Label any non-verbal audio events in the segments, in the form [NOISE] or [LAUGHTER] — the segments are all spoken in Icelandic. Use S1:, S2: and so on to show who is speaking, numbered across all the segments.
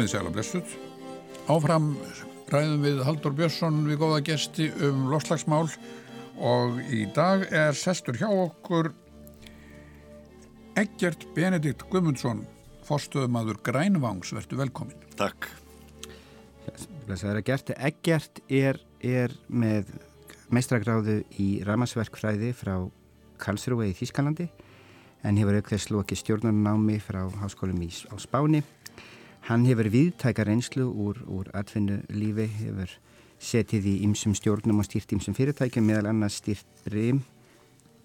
S1: Komið sæl og blessuð. Áfram ræðum við Haldur Björnsson við góða gesti um loslagsmál og í dag er sestur hjá okkur Egert Benedikt Gumundsson, forstöðumadur Grænvangs, verður velkomin.
S2: Takk.
S3: Það er að gert. Egert er, er með meistragráðu í ramarsverkfræði frá Karlsruhe í Þískalandi en hefur aukveðs lokið stjórnarnámi frá háskólum í, á Spáni. Hann hefur viðtækar einslu úr, úr atvinnulífi, hefur setið í ymsum stjórnum og stýrt ymsum fyrirtækjum, meðal annars stýrt Brim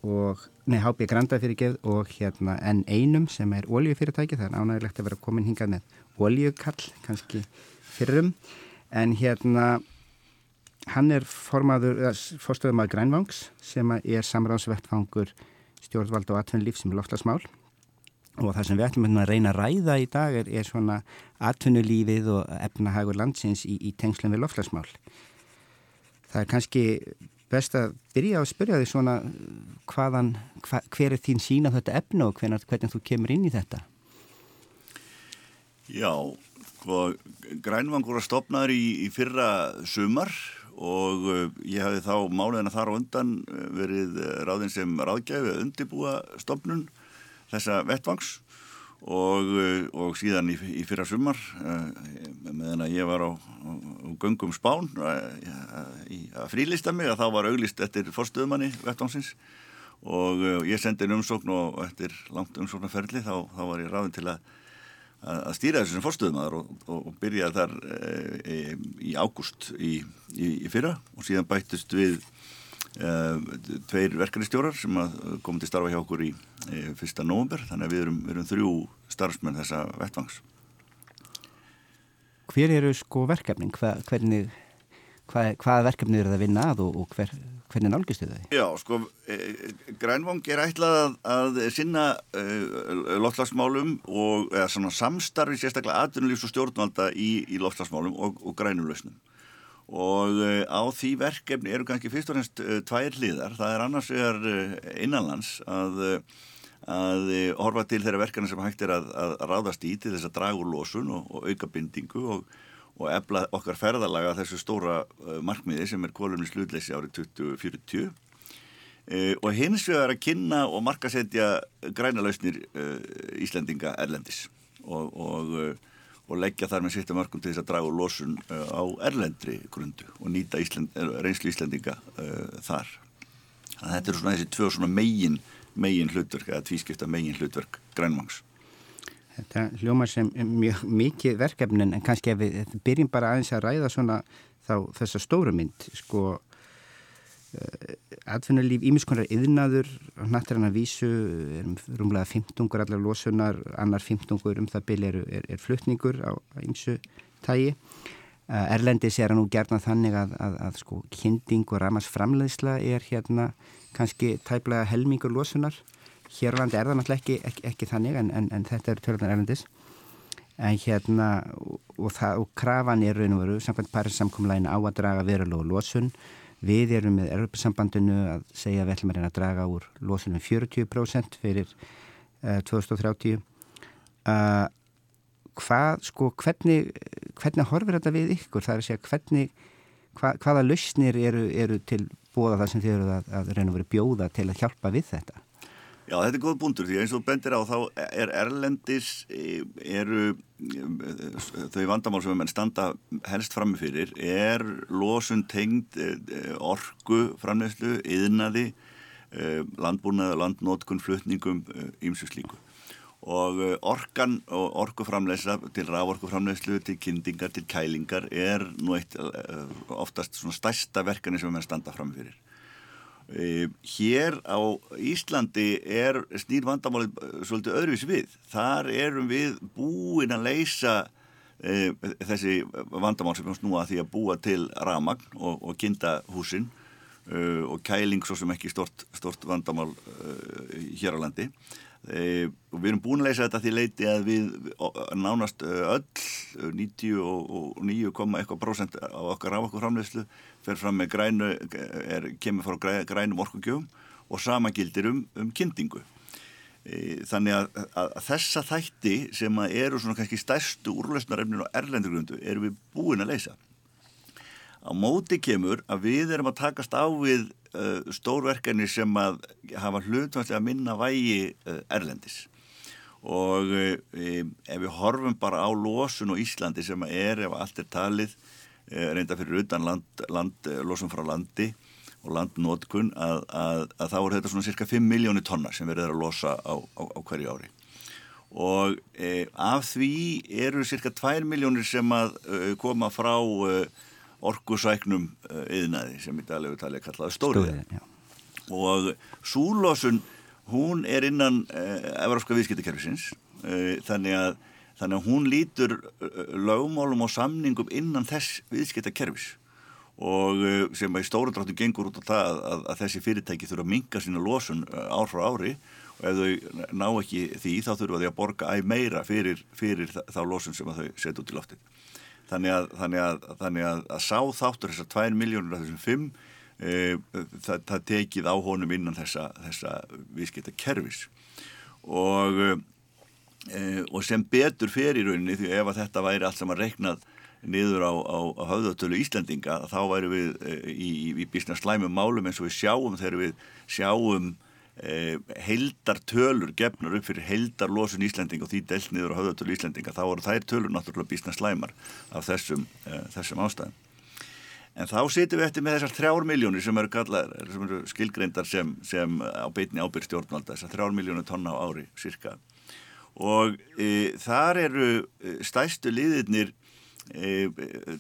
S3: og, nei, HB Granda fyrirgeð og hérna N1 sem er oljufyrirtæki, það er ánægilegt að vera komin hingað með oljukall, kannski fyrrum, en hérna hann er fórstöðum að Grænvangs sem er samráðsvettfangur stjórnvald og atvinnulíf sem er loftlasmál og það sem við ætlum að reyna að ræða í dag er, er svona atvinnulífið og efnahagur landsins í, í tengslum við loftlasmál. Það er kannski best að byrja að spyrja því svona hvaðan, hva, hver er þín sína þetta efna og hvernig, hvernig þú kemur inn í þetta?
S2: Já, sko, Grænvangur var stopnaður í, í fyrra sumar og uh, ég hafi þá máliðina þar á undan uh, verið uh, ráðin sem ráðgæfi að undibúa stopnun þessa vettvangs og, uh, og síðan í, í fyrra sumar uh, meðan að ég var á, á, á göngum spán uh, að frílista mig að þá var auglist eftir forstöðumanni vettvangsins. Og ég sendi en umsókn og eftir langt umsóknarferðli þá, þá var ég ráðin til að, að stýra þessu sem forstöðumadar og, og, og byrjaði þar e, í ágúst í, í, í fyrra. Og síðan bættust við tveir verkefnistjórar sem komið til starfa hjá okkur í, fyrsta nógumber þannig að við erum, erum þrjú starfsmenn þessa vettvangs
S3: Hver eru sko verkefning? Hva, hvernig, hva, hvaða verkefni eru það að vinna að og, og hver, hvernig nálgistu þau?
S2: Já, sko, e, Grænvang er ætlað að, að sinna e, loftlagsmálum og eða, samstarfi sérstaklega atvinnulífs og stjórnvalda í, í loftlagsmálum og, og grænulösnum og uh, á því verkefni eru kannski fyrst og fremst uh, tvær hliðar. Það er annars vegar uh, innanlands að, að horfa til þeirra verkefni sem hægt er að, að ráðast í til þess að draga úr losun og, og auka bindingu og, og efla okkar ferðalaga þessu stóra markmiði sem er kólumni slutleysi árið 2040 og hins vegar að kynna og markasetja græna lausnir Íslendinga erlendis og, og og leggja þar með sýttum örkum til þess að draga losun uh, á erlendri grundu og nýta Ísland, uh, reynslu Íslandinga uh, þar. Þannig að þetta eru svona þessi tvö svona megin, megin hlutverk eða tvískipta megin hlutverk grænmangs.
S3: Þetta hljómar sem mjög mikið verkefnin en kannski ef við byrjum bara aðeins að ræða svona þá þessa stóru mynd sko atvinnulíf ímiskonar yðnaður að vísu um, rúmlega 15 allar losunar annar 15 um það byrj er, er, er flutningur á ymsu tægi uh, Erlendis er nú gerna þannig að, að, að sko kynding og ramars framleiðsla er hérna kannski tæplega helmingur losunar. Hér á landi er það náttúrulega ekki, ekki, ekki þannig en, en, en þetta eru törðan Erlendis. En hérna og, og, það, og krafan er raun og veru samkvæmt parisamkomlægin á að draga verulega losun Við erum með Europasambandinu að segja að við ætlum að reyna að draga úr losunum 40% fyrir uh, 2030. Uh, hvað, sko, hvernig, hvernig horfir þetta við ykkur? Það er að segja, hvernig, hva, hvaða lausnir eru, eru til bóða það sem þið eru að, að reyna að vera bjóða til að hjálpa við þetta?
S2: Já, þetta er góð búndur því eins og bendir á þá er Erlendis e, eru e, þau vandamál sem við standa helst framifyrir er losun tengd e, orgu framlegslu, yðnaði landbúnaði, landnótkun, flutningum ímsu slíku. Og orkan og orguframlegsla til rávorguframlegslu, til kyndingar, til kælingar er nú eitt oftast svona stærsta verkefni sem við standa framifyrir hér á Íslandi er snýr vandamálið uh, svolítið öðruvis við. Þar erum við búin að leysa uh, þessi vandamál sem snúa því að búa til ramagn og, og kinda húsin og kæling svo sem ekki stort, stort vandamál hér á landi. E, og við erum búin að leysa þetta því leiti að við nánast öll 99,1% á okkar ráfokkurframleyslu fer fram með grænu er, kemur frá grænum orkugjöfum og sama gildir um, um kyndingu. E, þannig að, að, að þessa þætti sem eru svona kannski stærstu úrlösnarefnin og erlendugrundu erum við búin að leysa á móti kemur að við erum að takast á við uh, stórverkefni sem að hafa hlutvæmslega minna vægi uh, erlendis. Og uh, ef við horfum bara á losun og Íslandi sem að er ef allt er talið reynda fyrir utan land, land, losun frá landi og landnótkun að, að, að þá er þetta svona cirka 5 miljónir tonna sem við erum að losa á, á, á hverju ári. Og af því eru cirka 2 miljónir sem að koma frá orkusæknum yðnaði sem í daglegu tali er kallað stóriði og súlósun hún er innan uh, Evrópska viðskiptakerfisins þannig, að, þannig að hún lítur lögmálum og samningum innan þess viðskiptakerfis. Og sem að í stóru dráttu gengur út á það að, að þessi fyrirtæki þurfa að minga sína losun ár frá ári. Og ef þau ná ekki því þá þurfa þau að borga æg meira fyrir, fyrir þá losun sem þau setja út í loftið þannig að, þannig að, þannig að, að sá þáttur þessar 2 miljónur af þessum 5 e, það, það tekið á honum innan þessa, þessa viðskipta kerfis og, e, og sem betur fer í rauninni því ef að þetta væri allt saman reiknað niður á, á, á höfðatölu Íslandinga þá væri við e, í, í, í bísna slæmum málum eins og við sjáum þegar við sjáum heldar tölur gefnur upp fyrir heldar losun Íslanding og því delt niður á höfðatölu Íslandinga þá eru þær tölur náttúrulega bísna slæmar af þessum, uh, þessum ástæðum. En þá setjum við eftir með þessar þrjár miljónir sem eru, kallar, sem eru skilgreindar sem, sem á beitni ábyrg stjórnvalda þessar þrjár miljónir tonna á ári cirka og e, þar eru stæstu liðirnir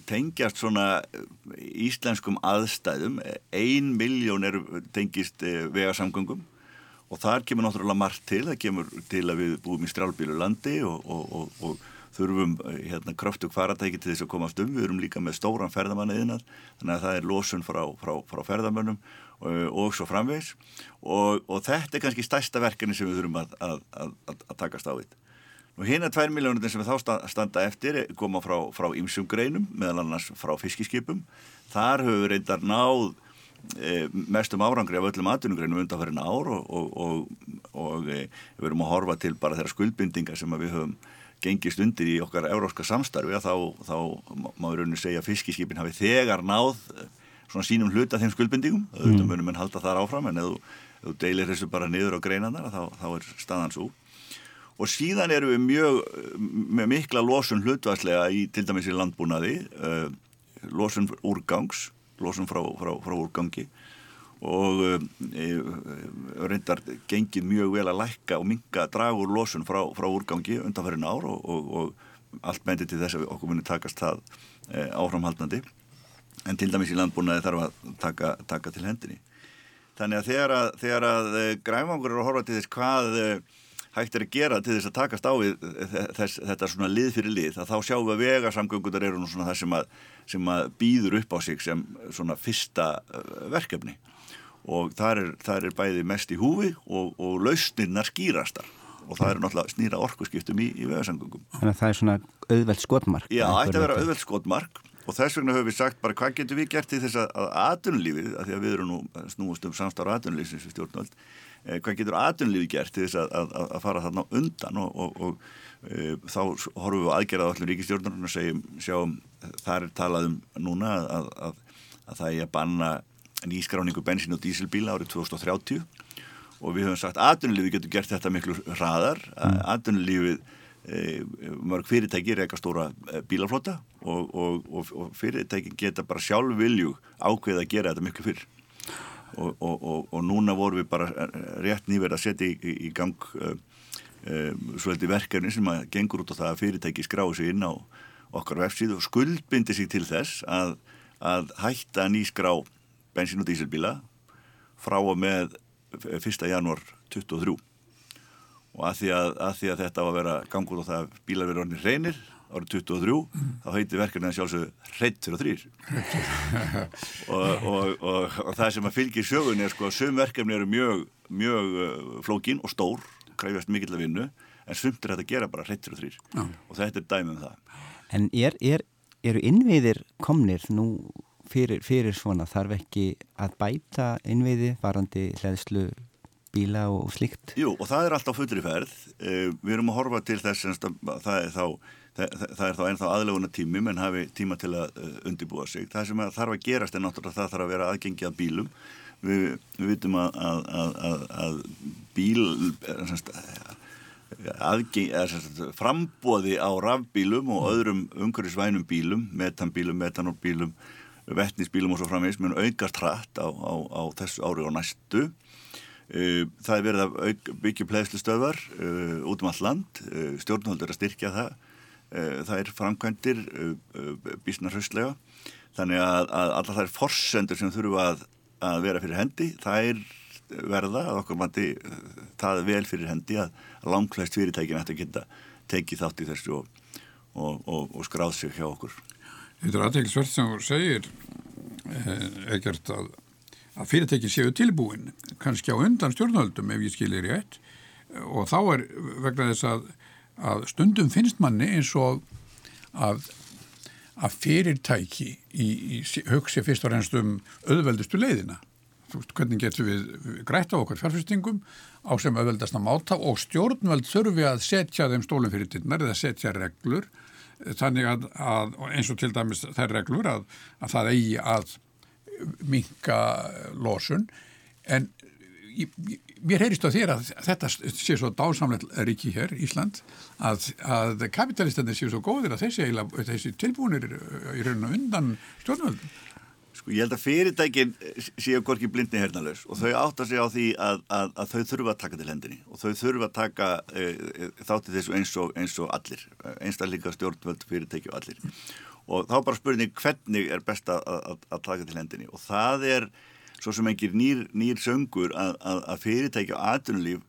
S2: tengjast svona íslenskum aðstæðum. Ein miljón eru tengist vegasamgöngum og þar kemur náttúrulega margt til, það kemur til að við búum í strálbílu landi og, og, og, og þurfum eh, hérna kröftug faratæki til þess að komast um, við erum líka með stóran ferðamanniðinnar, þannig að það er losun frá, frá, frá ferðamönnum eh, og svo framvegs og þetta er kannski stærsta verkefni sem við þurfum að, að, að, að takast á þetta. Nú hérna tvær miljónir sem við þá standa eftir koma frá, frá ymsum greinum, meðal annars frá fiskiskipum, þar höfum við reyndar náð mestum árangri af öllum atvinnugreinum undanferðin ár og, og, og, og e, við erum að horfa til bara þeirra skuldbindinga sem við höfum gengist undir í okkar európska samstarfi þá, þá má við rauninu segja að fiskiskipin hafi þegar náð e, svona sínum hluta þeim skuldbindingum. Mm. auðvitað munum en halda þar áfram en ef þú, deilir þessu bara niður á greinanar þá, þá er staðan svo og síðan eru við mjög með mikla losun hlutværslega í til dæmis í landbúnaði uh, losun úrgangs losun frá, frá, frá úrgangi. Og e, reyndar gengið mjög vel að lækka og minga dragur losun frá, frá úrgangi undanferðin ár og, og, og allt mendi til þess að okkur muni takast það e, áframhaldandi. En til dæmis í landbúnaði þarf að taka, taka til hendinni. Þannig að þegar að, að græfangur eru að horfa til þess hvað hægt er að gera til þess að takast á við þess, þetta svona lið fyrir lið að þá sjáum við að vegasamgöngunar eru nú svona það sem að, sem að býður upp á sig sem svona fyrsta uh, verkefni og það er, það er bæði mest í húfi og, og lausnirnar skýrastar og það eru náttúrulega snýra orkuskiptum í, í vegasamgöngum.
S3: Þannig að það er svona auðveld skotmark.
S2: Já, það ætti að vera auðveld skotmark og þess vegna höfum við sagt bara hvað getur við gert til þess að aðunlífið, að því að við erum nú snúast um samstáru aðunlífsins við stjórnvöld Eh, hvað getur aðunlífi gert til þess að, að, að fara þarna undan? Og, og, og e, þá horfum við aðgerað allir ríkistjórnarinn og segjum, sjáum, þar er talað um núna að, að það er að banna nýskráningu bensin og dísilbíla árið 2030 og við höfum sagt aðunlífi getur gert þetta miklu hraðar, mm. aðunlífið e, mörg fyrirtæki reyka stóra bílaflota og, og fyrirtæki geta bara sjálf vilju ákveð að gera þetta miklu fyrr og, og, og, og núna vorum við bara rétt nýverð að setja í, í, gang uh, svolítið verkefni sem að gengur út á það að fyrirtæki skrái sig inn á okkar vefsíðu og skuldbindi sig til þess að, að hætta nýskrá bensin og dísilbíla frá og með 1. janúar 23 og að því að, að því að þetta var að vera gangur og það að bílar verið orðinir reynir árið 23 mm. þá heiti verkefni að sjálfsögðu hreitt fyrir þrýr og, og, og, og það sem að fylgir sjögunni er sko að söm verkefni eru mjög, mjög uh, flókin og stór kræfjast mikill að vinnu en sumt er þetta að gera bara hreitt fyrir þrýr ja. og þetta er dæmið um það
S3: En er, er, eru innviðir komnir nú fyrir, fyrir svona þarf ekki að bæta innviði varandi hlæðslu bíla og slíkt.
S2: Jú, og það er alltaf fullri ferð. Uh, við erum að horfa til þess að það er þá, það, það er þá ennþá aðleguna tími, menn hafi tíma til að uh, undibúa sig. Það sem þarf að gerast er náttúrulega það þarf að vera aðgengi að bílum. Við, við vitum að, að, að, að bíl, semst, frambóði á rafbílum og öðrum umhverfisvænum bílum, metanbílum, metanolbílum, vettnisbílum og svo framvegs, mun aukast hratt á, á, á þessu ári og næstu. Uh, það er verið að byggja pleiðslustöðvar uh, út um all land, stjórnhaldur að styrkja það, það er framkvæmdir bísna hraustlega, þannig að, að alla þær forsendur sem þurfu að, að vera fyrir hendi, það er verða að okkur mandi það er vel fyrir hendi að langklæst fyrirtækin ætti að geta tekið þátt í þessu og, og, og, og skráð sig hjá okkur.
S1: Þetta er aðeinsvert sem þú segir ekkert að að fyrirtæki séu tilbúin kannski á undan stjórnöldum ef ég skilir rétt og þá er vegna þess að, að stundum finnst manni eins og að, að fyrirtæki í, í hugsi fyrst og reynst um auðveldustu leiðina. Hvernig getur við grætt á okkar fjárfyrstingum á sem auðveldast að máta og stjórnvöld þurfi að setja þeim stólum fyrir tinnar eða setja reglur. Þannig að, að eins og til dæmis þær reglur að það eigi að minka losun. En mér heyrist á þér að þetta sé svo dásamlega ríki hér Ísland að, að kapitalistandi séu svo góðir að þessi, þessi tilbúinir í rauninu undan stjórnvöldum.
S2: Sko ég held að fyrirtækin séu gorki blindni hernalus og þau átta sig á því að, að, að þau þurfa að taka til hendinni og þau þurfa að taka e, e, þátti þessu eins og, eins og allir, einstakleika stjórnvöld fyrirtæki og allir. Og þá bara spurning hvernig er best að, að taka til hendinni? Og það er svo sem engir nýr, nýr söngur að, að fyrirtæki og aðtunulíf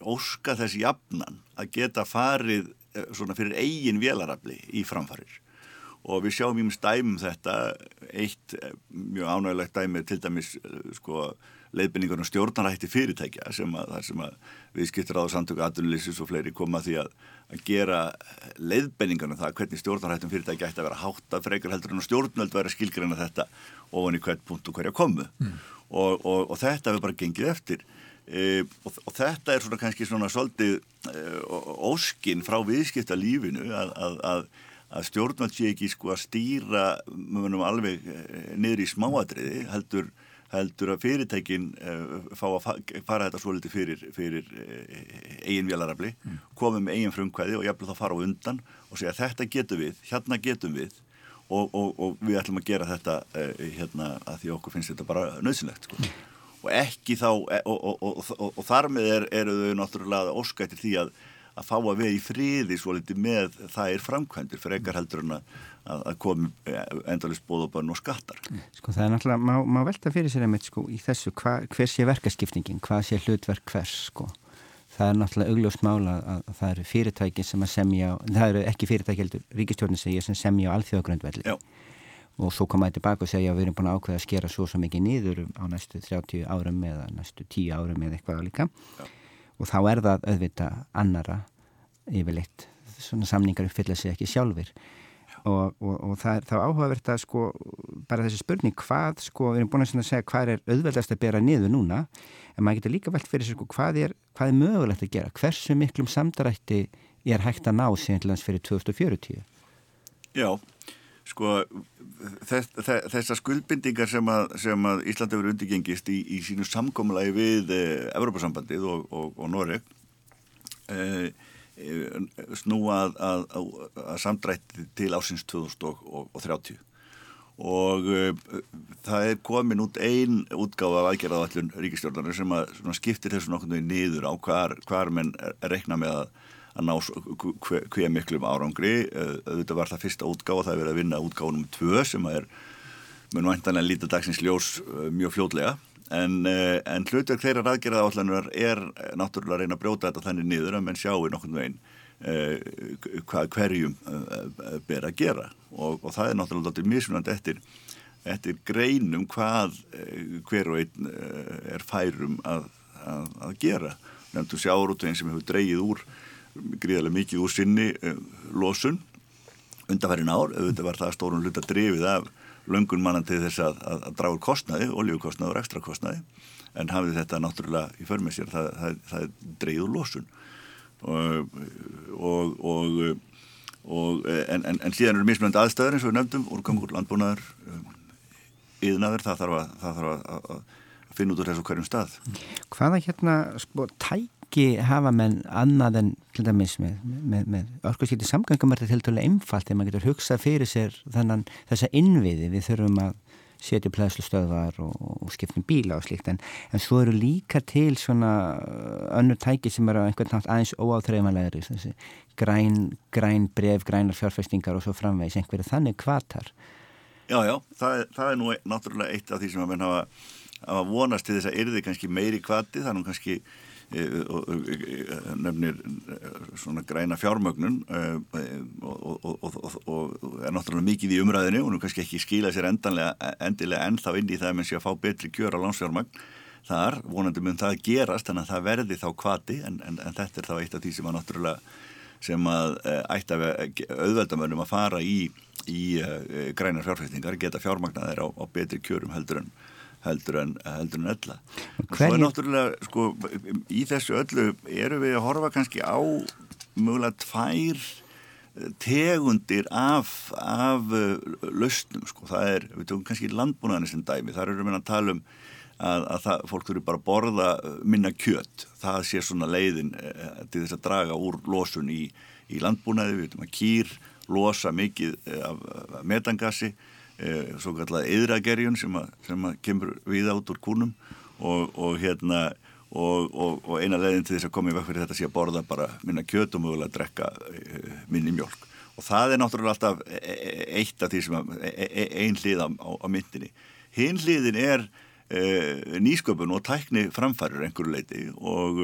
S2: óska þess jafnan að geta farið eh, svona fyrir eigin vélarafli í framfarir. Og við sjáum í mjög stæmum þetta. Eitt eh, mjög ánægilegt dæmi til dæmis eh, sko leiðbynningar og stjórnarætti fyrirtækja sem að, sem að við skiptir á samtöku aðunlýsis og fleiri koma því að, að gera leiðbynningarna um það hvernig stjórnarættum fyrirtækja ætti að vera hátt að frekar heldur en stjórnvöld vera skilgreina þetta ofan í hvert punkt og hverja komu mm. og, og, og þetta hefur bara gengið eftir e, og, og þetta er svona kannski svona svolítið e, óskin frá viðskipta lífinu að, að að stjórnvöld sé ekki sko að stýra mjög alveg e, niður í smáadriði heldur heldur að fyrirtækin uh, fá að fara þetta svo litið fyrir, fyrir uh, eigin vélarafli, mm. koma með eigin frumkvæði og jafnveg þá fara á undan og segja þetta getum við, hérna getum við og, og, og við ætlum að gera þetta uh, hérna að því okkur finnst þetta bara nöðsynlegt sko. og ekki þá og, og þar með er, eru þau náttúrulega óskættir því að að fá að vera í friði svo litið með það er framkvæmdir fyrir ekkar heldur en að að komi endalist bóðabönn og skattar.
S3: Sko það er náttúrulega, má, má velta fyrir sér einmitt sko í þessu, hva, hver sé verkaskiptingin, hvað sé hlutverk hvers sko. Það er náttúrulega augljóst mála að, að það eru fyrirtæki sem að semja, það eru ekki fyrirtæki heldur, ríkistjórnir segja sem semja á alþjóðagröndvelli. Já. Og svo komaði tilbaka og segja að við erum búin að ákveða að skera svo svo mikið nýður á næstu 30 árum eða næstu 10 árum eða eitthvað líka. Já. Og þá er það auðvitað annara yfirleitt. Svona samningar uppfylla sig ekki sjálfur og, og, og það er þá áhugavert að sko bara þessi spurning hvað sko við erum búin að segja hvað er auðveldast að bera niður núna. En maður getur líka velt fyrir sig sko hvað er, hvað er mögulegt að gera? Hversu miklum samdarætti er hægt að ná síðan fyrir 2040
S2: Já sko þess, þessar skuldbindingar sem að, sem að Íslandi verið undirgengist í, í sínu samkommalagi við eh, Evrópasambandið og, og Noreg eh, Eh, snúa að, að, að samdrætti til ásins 2030 og uh, það er komin út einn útgáð af aðgerðaðallun ríkistjórnar sem að skiptir þessu nokkurnu niður á hvar, hvar menn rekna með að, að ná hver, miklum árangri. Þetta var það fyrsta útgáð það er verið að vinna útgáðunum 2 sem er mun vantanlega lítið dagsins ljós uh, mjög fljótlega. En, eh, en hlutverk þeirra raðgerða áallanur er eh, náttúrulega að reyna að brjóta þetta þannig niður að menn sjáu nokkurnu einn eh, hvað hverjum eh, ber að gera. Og, og það er náttúrulega mismunandi eftir, eftir greinum hvað eh, hver og einn eh, er færum að, að, að gera. Nefndu sjáurútveginn sem hefur dreyið úr gríðarlega mikið úr sinni losun undanfærin ár, auðvitað var það stórun hlut að drefið af löngun mannan til þess að, að, að draga kostnaði, oljukostnaði og ekstra kostnaði en hafið þetta náttúrulega í förmið sér. Það, það, það dreyður losun. Og, og, og, og en, en, en síðan eru mismunandi aðstæður eins og við nefndum, úrgangur, landbúnaður yðnaður, það þarf að, það þarf að, finna út úr þessu hverjum stað.
S3: Hvaða hérna sko tæki hafa menn annað en til dæmis með, með, með orkuðskipti samgöngum er þetta til dæmis einfalt þegar maður getur hugsað fyrir sér þannan þessa innviði. Við þurfum að setja plæslustöðvar og, og skiptum bíla og slíkt. En, en svo eru líka til svona önnur tæki sem eru einhvern nátt aðeins óáþreifanlegri. Græn, græn bref, grænar fjárfestingar og svo framvegs einhverju þannig kvartar
S2: Já, já, það, það er nú náttúrulega eitt af því sem að menn hafa, hafa vonast til þess að erði kannski meiri kvati, er nú kannski nefnir e, svona græna fjármögnun og, og, er náttúrulega mikið í umræðinu og nú kannski ekki skila sér endilega ennþá inn í það að menn sé að fá betri kjör á landsfjármagn þar, vonandi mun það gerast að það verði þá kvati en, en, en þetta er þá eitt af því sem að náttúrulega sem að ætti að auðveldamönnum að fara í í grænar fjárfæstingar geta fjármagnaðir á, á betri kjörum heldur en heldur en, heldur en ölla svo er náttúrulega sko, í þessu öllu eru við að horfa kannski á mögulega tvær eh, tegundir af, af uh, lausnum sko. það er, við tókum kannski landbúnaðinu sem dæmi, þar eru við að tala um að, að það, fólk þurfi bara að borða minna kjött, það sé svona leiðin til þess að draga úr losun í, í landbúnaði, við veitum að kýr losa mikið eh, af metangassi eh, svo kallar eðragerjun sem, sem að kemur við át úr kúnum og, og hérna og, og, og eina leðin til þess að koma í vekk fyrir þetta sé að borða bara minna kjöt og mögulega að drekka eh, minni mjölk og það er náttúrulega alltaf e, e, e, eitt af því sem að, ein hlið á, á, myndinni. Hinn hliðin er e, nýsköpun og tækni framfærir einhverju leiti og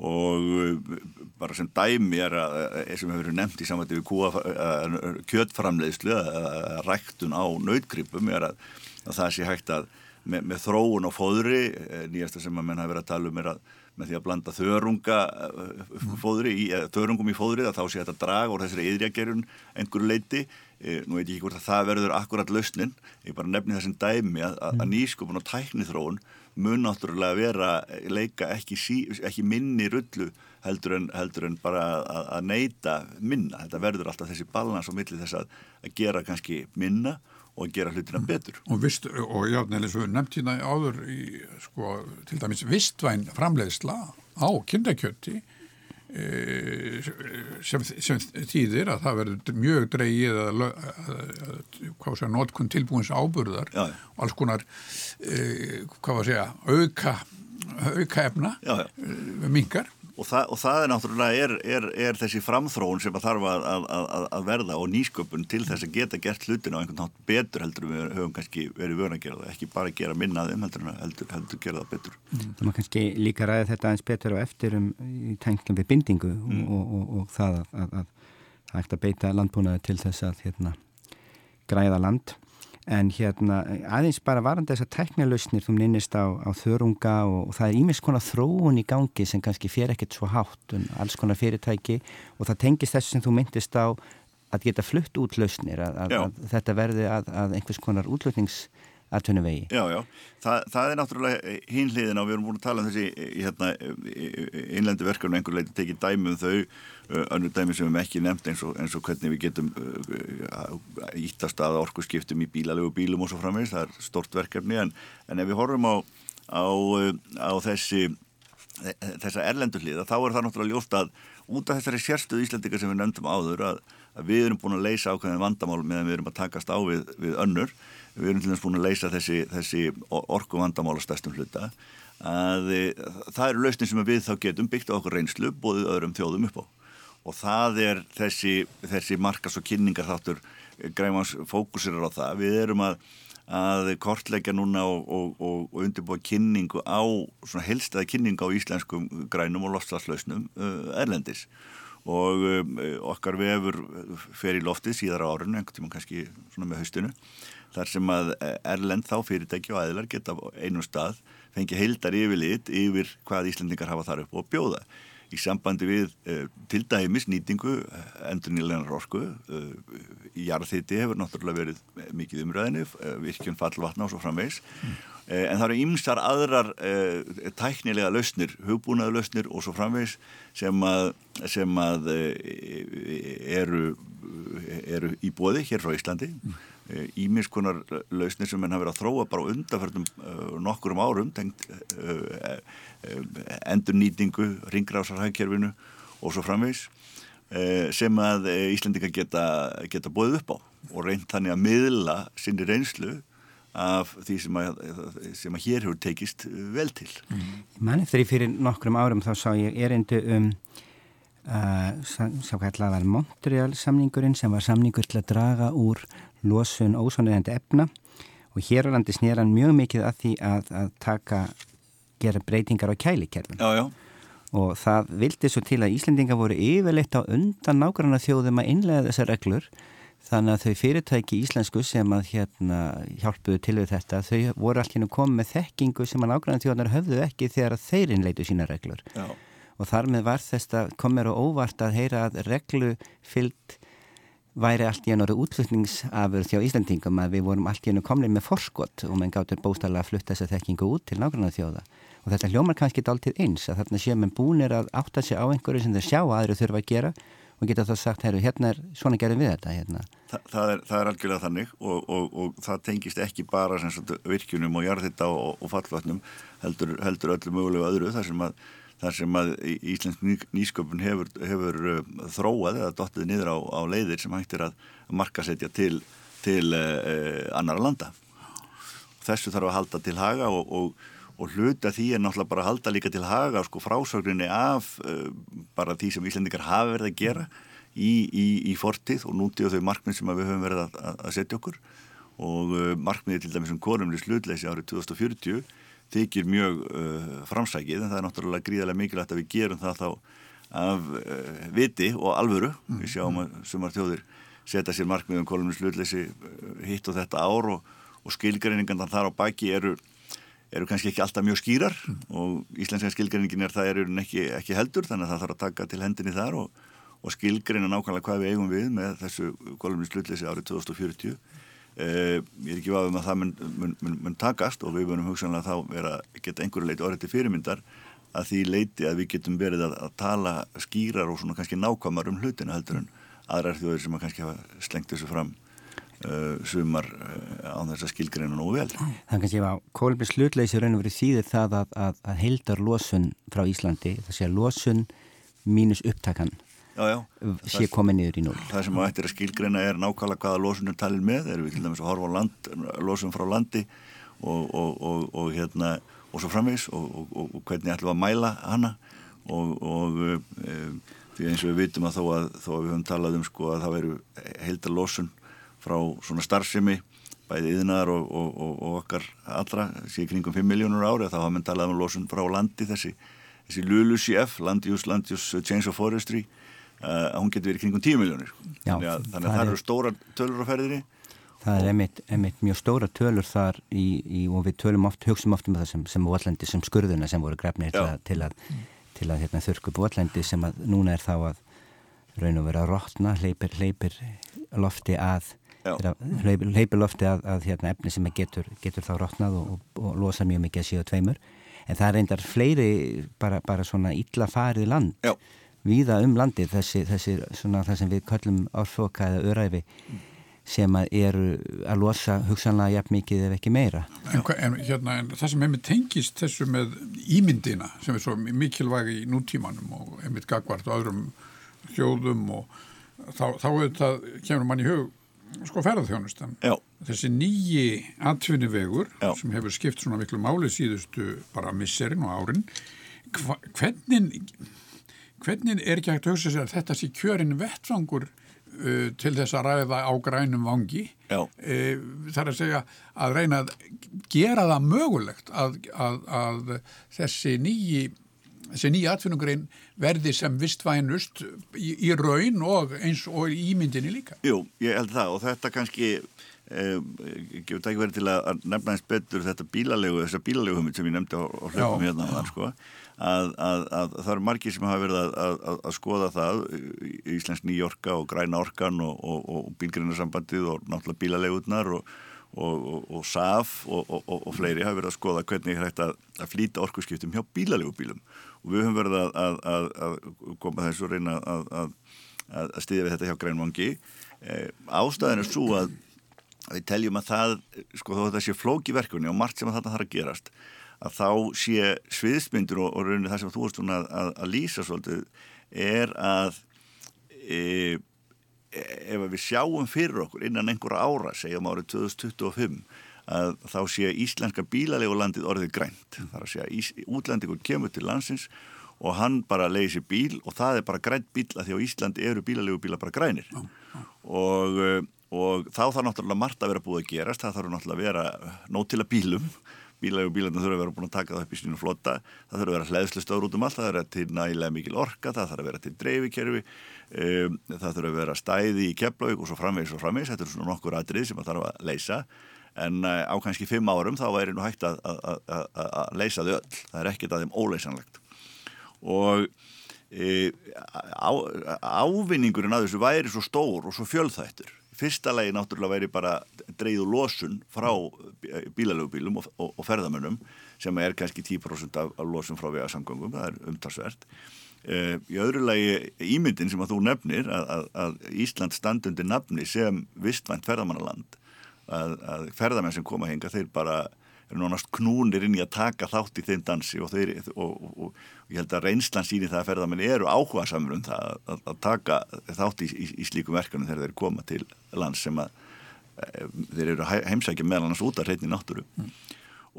S2: og uh, bara sem dæmi er að, sem hefur verið nefnt í samvætti við kjötframleiðslu að ræktun á nautgripum er að, að það sé hægt að með, með þróun og fóðri eh, nýjasta sem að menn hafi verið að tala um er að með því að blanda þörunga eh, fóðri í, þörungum í fóðri þá sé þetta draga úr þessari yðrjagerjun einhverju leiti, nú veit ég ekki hvort að það verður akkurat lausnin, ég bara nefni þessum dæmi að, að nýskupun og tækni þróun mun náttúrulega vera leika ekki, sí, ekki minni rullu heldur en, heldur en bara að, að neyta minna. Þetta verður alltaf þessi balans á milli þess að, að gera kannski minna og að gera hlutina betur.
S1: Og, vist, og já, neðlis við nefnt hérna áður í, sko, til dæmis vistvæn framleiðsla á kindakjötti Eh, sem, sem þýðir að það verður mjög dreigið að, hvað sé að notkun tilbúins áburðar
S2: já, já.
S1: alls konar e, hvað var að segja auka, auka efna
S2: já,
S1: e, mingar
S2: og, það, og það er náttúrulega er, er, er þessi framþróun sem að þarf að, að, að verða og nýsköpun til þess að geta gert hlutin á einhvern nátt betur heldur við höfum kannski verið vöna að gera það ekki bara gera minnaðum heldur, heldur, heldur gera það betur
S3: mm. Það má kannski líka ræða þetta eins betur og eftir um tenglum við bindingu mm. og, og, og það að það ætti að beita landbúnaði til þess að hérna, græða land en hérna aðeins bara varandi þessar teknilausnir þú minnist á, á þörunga og, og það er ímis konar þróun í gangi sem kannski fér ekkert svo hátt um alls konar fyrirtæki og það tengist þessu sem þú myndist á að geta flutt út lausnir að, að, að þetta verði að, að einhvers konar útlutnings aðtunum vegi.
S2: Já, já, Þa, það er náttúrulega hinliðin og við erum búin að tala um þessi hérna, innlendi verkefni einhver leiti tekið dæmi um þau önnur dæmi sem við hefum ekki nefnt eins og, eins og hvernig við getum íttast að orku skiptum í bílalegu bílum og svo framvegis, það er stort verkefni en, en ef við horfum á, á, á þessi þessa erlendu hliða, þá er það náttúrulega ljóft að út af þessari sérstuð íslendika sem við nefndum áður að, að við erum búin að leysa ákveðin vandamál meðan við erum að takast á við, við önnur. Við erum til dæmis búin að leysa þessi, þessi orku vandamála stærstum hluta. Að e, það eru lausnin sem við þá getum byggt á okkur reynslu bóðið öðrum þjóðum upp á. Og það er þessi, þessi markas og kynningar þáttur e, græmans fókusirar á það. Við erum að, að kortleggja núna og, og, og, og undirbúa kynningu á svona helstaði kynningu á íslenskum grænum og lofstafslausnum uh, erlendis og um, okkar vefur fer í loftið síðar á árunni, einhvern tíma kannski svona með haustinu þar sem að Erlend þá fyrirtæki og aðilar geta einum stað fengi heildar yfirlit yfir hvað Íslandingar hafa þar upp og bjóða. Í sambandi við uh, til dæmis nýtingu endur nýleganar orku uh, jarðhiti hefur náttúrulega verið mikið umræðinu, uh, virkjun fallvatna og svo framvegs mm. en það eru ymsar aðrar tæknilega lausnir, hugbúnaðu lausnir og svo framvegs sem að, sem að eru, eru í bóði hér frá Íslandi mm ímiðskonar eh, lausnir sem henn hafa verið að þróa bara undanförnum uh, nokkurum árum tengt uh, uh, endur nýtingu, ringrásarhækkerfinu og svo framvegs sem að Íslandika geta, geta bóðið upp á og reynd þannig að miðla sinni reynslu af því sem að, sem að hér hefur tekist vel til.
S3: Mann eftir því fyrir nokkrum árum þá sá ég erindu um sá kallar Montreal samningurinn sem var samningur til að draga úr losun ósónuðandi efna og hér á landi snýr hann mjög mikið að því að, að taka, gera breytingar á kælikerfin.
S2: Já, já.
S3: Og það vildi svo til að Íslendinga voru yfirleitt á undan nákvæmna þjóðum að innlega þessar reglur þannig að þau fyrirtæki íslensku sem að hérna hjálpuðu til við þetta þau voru allir komið með þekkingu sem að nákvæmna þjóðanar höfðu ekki þegar þeir innleitu sína reglur.
S2: Já.
S3: Og þar með var þess að komir og óvart að heyra að reglu fyllt væri allt í ennóru útflutningsafur þjá Íslandingum að við vorum allt í ennu komlið með forskott og mann gáttur bóstala að flutta þessa þekkingu út til nákvæmlega þjóða og þetta hljómar kannski dáltið eins að þarna séum en búinir að átta sig á einhverju sem þau sjá að aðri þurfa að gera og geta þá sagt, herru, hérna er svona gerðum við þetta hérna.
S2: Þa, það, er, það er algjörlega þannig og, og, og það tengist ekki bara sagt, virkjunum og jarðhitta og, og fallvatnum heldur, heldur öllu mögulegu öðru þar sem að þar sem að Íslensk nýsköpun hefur, hefur uh, þróað eða dottið niður á, á leiðir sem hægt er að markasetja til, til uh, annara landa. Þessu þarf að halda til haga og, og, og hluta því er náttúrulega bara að halda líka til haga sko frásögninni af uh, bara því sem Íslendikar hafa verið að gera í, í, í fortið og nútið og þau markmið sem við höfum verið að, að setja okkur og uh, markmiði til dæmis um korumli slutleysi árið 2040 þykir mjög uh, framsækið en það er náttúrulega gríðarlega mikilvægt að við gerum það þá af uh, viti og alvöru. Mm. Við sjáum að sumar þjóðir setja sér markmiðum kolumnum slutleysi uh, hitt og þetta ár og, og skilgreiningan þar á baki eru, eru kannski ekki alltaf mjög skýrar mm. og íslenska skilgreiningin er það eru ekki, ekki heldur þannig að það þarf að taka til hendinni þar og, og skilgreina nákvæmlega hvað við eigum við með þessu kolumnum slutleysi árið 2040 Uh, ég er ekki vafum að það mun, mun, mun, mun takast og við vunum hugsanlega þá vera, geta einhverju leiti orðið til fyrirmyndar að því leiti að við getum verið að, að tala skýrar og svona kannski nákvæmar um hlutinu heldur en aðrar þjóðir sem að kannski hafa slengt þessu fram uh, sumar uh, á þess að skilgreina nú vel.
S3: Það kannski að Kólbjörns hlutleysi raun og verið þýðir það að, að, að heildar losun frá Íslandi, það sé að losun mínus upptakan
S2: já,
S3: sé komið niður í núl.
S2: Það sem að eftir að skilgreina er nákvæmlega hvaða losun er talin með, erum við til dæmis að horfa á land, losun frá landi og, og, og, og hérna og svo framvegs og hvernig ætlum við að mæla hana? Og e, því eins og við vitum að þó að, þó að við höfum talað um sko að það veru heildar losun frá svona starfsemi bæði yðnar og, og, og, og okkar allra, síðan kringum 5 miljónur ári þá hafa mann talað um losun frá landi þessi, þessi LULUCF, Land Use, Land Use Change of Forestry að hún getur verið kringum 10 miljónir þannig að það, eru stóra tölur á ferðinni
S3: Það er einmitt, einmitt mjög stóra tölur þar í, í, og við tölum oft, hugsim oft um það sem, sem votlendi, sem skurðuna sem voru grefnir til að, til að, til að hérna, þurku votlendi sem að núna er þá að raun og vera að rótna, hleypir, hleypir lofti að, hleypir, hleypir lofti að, að hérna, efni sem getur, getur þá rótnað og, og, og losa mjög mikið að síða tveimur. En það reyndar fleiri bara, bara svona illa farið land
S2: Já
S3: víða um landi þessi, þessi svona það sem við kallum árfoka eða öræfi sem að eru að losa hugsanlega jafn mikið ef ekki meira.
S1: En, en, hérna, en það sem hefur tengist þessu með ímyndina sem er svo mikilvægi í nútímanum og hefur gagvart og öðrum hljóðum og þá, þá það, kemur mann í hug sko ferðarþjónustan.
S2: Já.
S1: Þessi nýji atvinnivegur sem hefur skipt svona miklu máli síðustu bara misserinn og árin Hva, hvernig hvernig er ekki hægt að hugsa sér að þetta sé kjörin vettfangur uh, til þess að ræða á grænum vangi? Uh, það er að segja að reyna að gera það mögulegt að, að, að þessi nýji þessi nýja atvinnungrein verði sem vistvænust í, í raun og eins og í ímyndinni líka.
S2: Jú, ég held það. Og þetta kannski gefur það ekki verið til að nefna eins betur þetta bílalegu, þessa bílalegu humit sem ég nefndi á, hlöfum hérna á það sko að, að, að það eru margir sem hafa verið að, skoða það Íslensk Nýjorka og Græna Orkan og, og, og Bílgrinnarsambandið og náttúrulega bílalegutnar og, og SAF og fleiri hafa verið að skoða hvernig er hægt að flýta orkuskiptum hjá bílalegubílum og við höfum verið að koma þessu og reyna að stýðja við þetta hjá Grænvangi eh, ástæðin er svo að við teljum að það, sko að það sé flóki verkunni og margt sem að þetta þarf að gerast að þá sé sviðsmyndur og, og rauninni það sem þú erst að, að, að lýsa svolítið er að e, ef við sjáum fyrir okkur innan einhverja ára, segjum árið 2025 að þá sé íslenska bílalegu landið orðið grænt. Þar að segja útlendingur kemur til landsins og hann bara sér bíl og það er bara grænt bíl að því á Íslandi eru bílalegu bíla bara grænir. Og og þá þarf náttúrulega margt að vera búið að gerast. Það þarf náttúrulega að vera nót til að bílum bílægu bílarna þurfa að vera búin að taka það upp í sínu flotta. Það þurfa að vera hlæðslustöður út um allt það þurfa að vera til nægilega mikil orka það þarf að vera til dreifikerfi um, það þurfa að vera stæði í keflaug og svo framvegs og framvegs þetta er svona nokkur aðrið sem það þarf að leysa. En uh, á kannski fimm árum þá væri nú hægt að, að, að, að leysa þau öll. Það er ekkit að þeim óleysanlegt. Og e, á, ávinningurinn að þessu væri svo stór og svo fjölþættur fyrsta lagi náttúrulega væri bara dreyðu losun frá bílalögubílum og, og, og ferðamönnum sem er kannski 10% af, af losun frá vegasamgöngum, það er umtalsvert. Uh, í öðru lagi ímyndin sem að þú nefnir að, að, að Ísland standundi nafni sem vistvænt ferðamannaland að, að ferðamenn sem koma hinga þeir bara eru nánast knúnir inn í að taka þátt í þeim dansi og, þeir, og, og, og ég held að reynslan síni það að ferðamenni eru áhuga samur um það að, að taka þátt í, í, í slíkum verkanum þegar þeir koma til lands sem að e, þeir eru heimsækja meðal annars út af hreitni náttúru mm.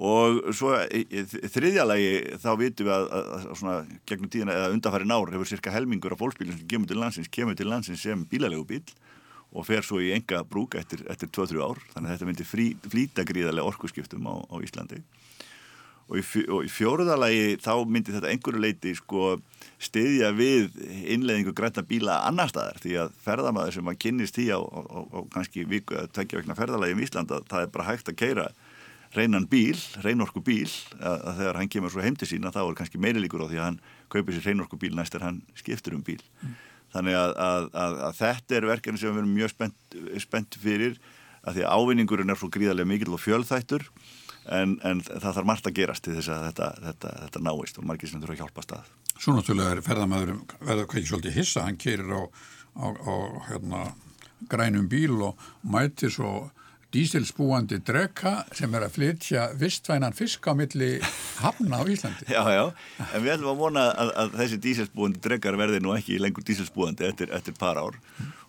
S2: og svo í þriðjalagi þá vitum við að, að svona gegnum tíðina eða undanfæri nári hefur cirka helmingur af fólksbílum sem kemur til landsins kemur til landsins sem bílalegu bíl og fer svo í enga brúk eftir, eftir 2-3 ár. Þannig að þetta myndi frí, flýta gríðarlega orkuskiptum á, á Íslandi. Og í, og í fjóruðalagi þá myndi þetta einhverju leiti sko stiðja við innleðingu græta bíla annar staðar. Því að ferðamæður sem maður kynnist í á, á, á kannski viku að tvekja vegna ferðalagi um Íslanda það er bara hægt að keira reynan bíl, reynorku bíl að, að þegar hann kemur svo heim til sína þá er kannski meiri líkur á því að hann kaupir sér reynorku bíl næst er hann skiptur um bíl. Mm. Þannig að, að, að, að þetta er verkefni sem við erum mjög spennt, spennt fyrir að því að ávinningurinn er svo gríðarlega mikil og fjölþættur en, en það þarf margt að gerast til þess að þetta, þetta, þetta náist og margir sem þurfa að hjálpa stað.
S1: Svo náttúrulega er ferðamæður verða hvað ekki svolítið hissa, hann keirir á, á, á hérna, grænum bíl og mæti svo dísilspúandi drekka sem er að flytja vistvænan fisk á milli hafna á Íslandi. [LAUGHS]
S2: Já, já, en við ætlum að vona að, að þessi dísilspúandi drekkar verði nú ekki lengur dísilspúandi eftir, eftir par ár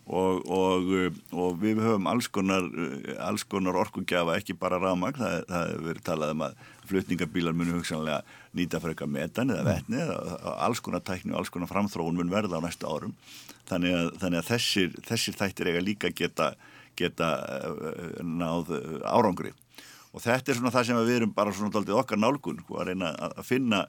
S2: og, og, og við höfum alls konar, alls konar orkugjafa, ekki bara rámag, það, það hefur verið talað um að flutningabílar munu hugsanlega nýta fyrir eitthvað metan eða vetni, alls konar tækni og alls konar framþróun mun verða á næsta árum, þannig að, þannig að þessir, þessir þættir eiga líka geta geta eh, náð eh, árangri. Og þetta er svona það sem við erum bara svona doldið okkar nálgun sko, að reyna að finna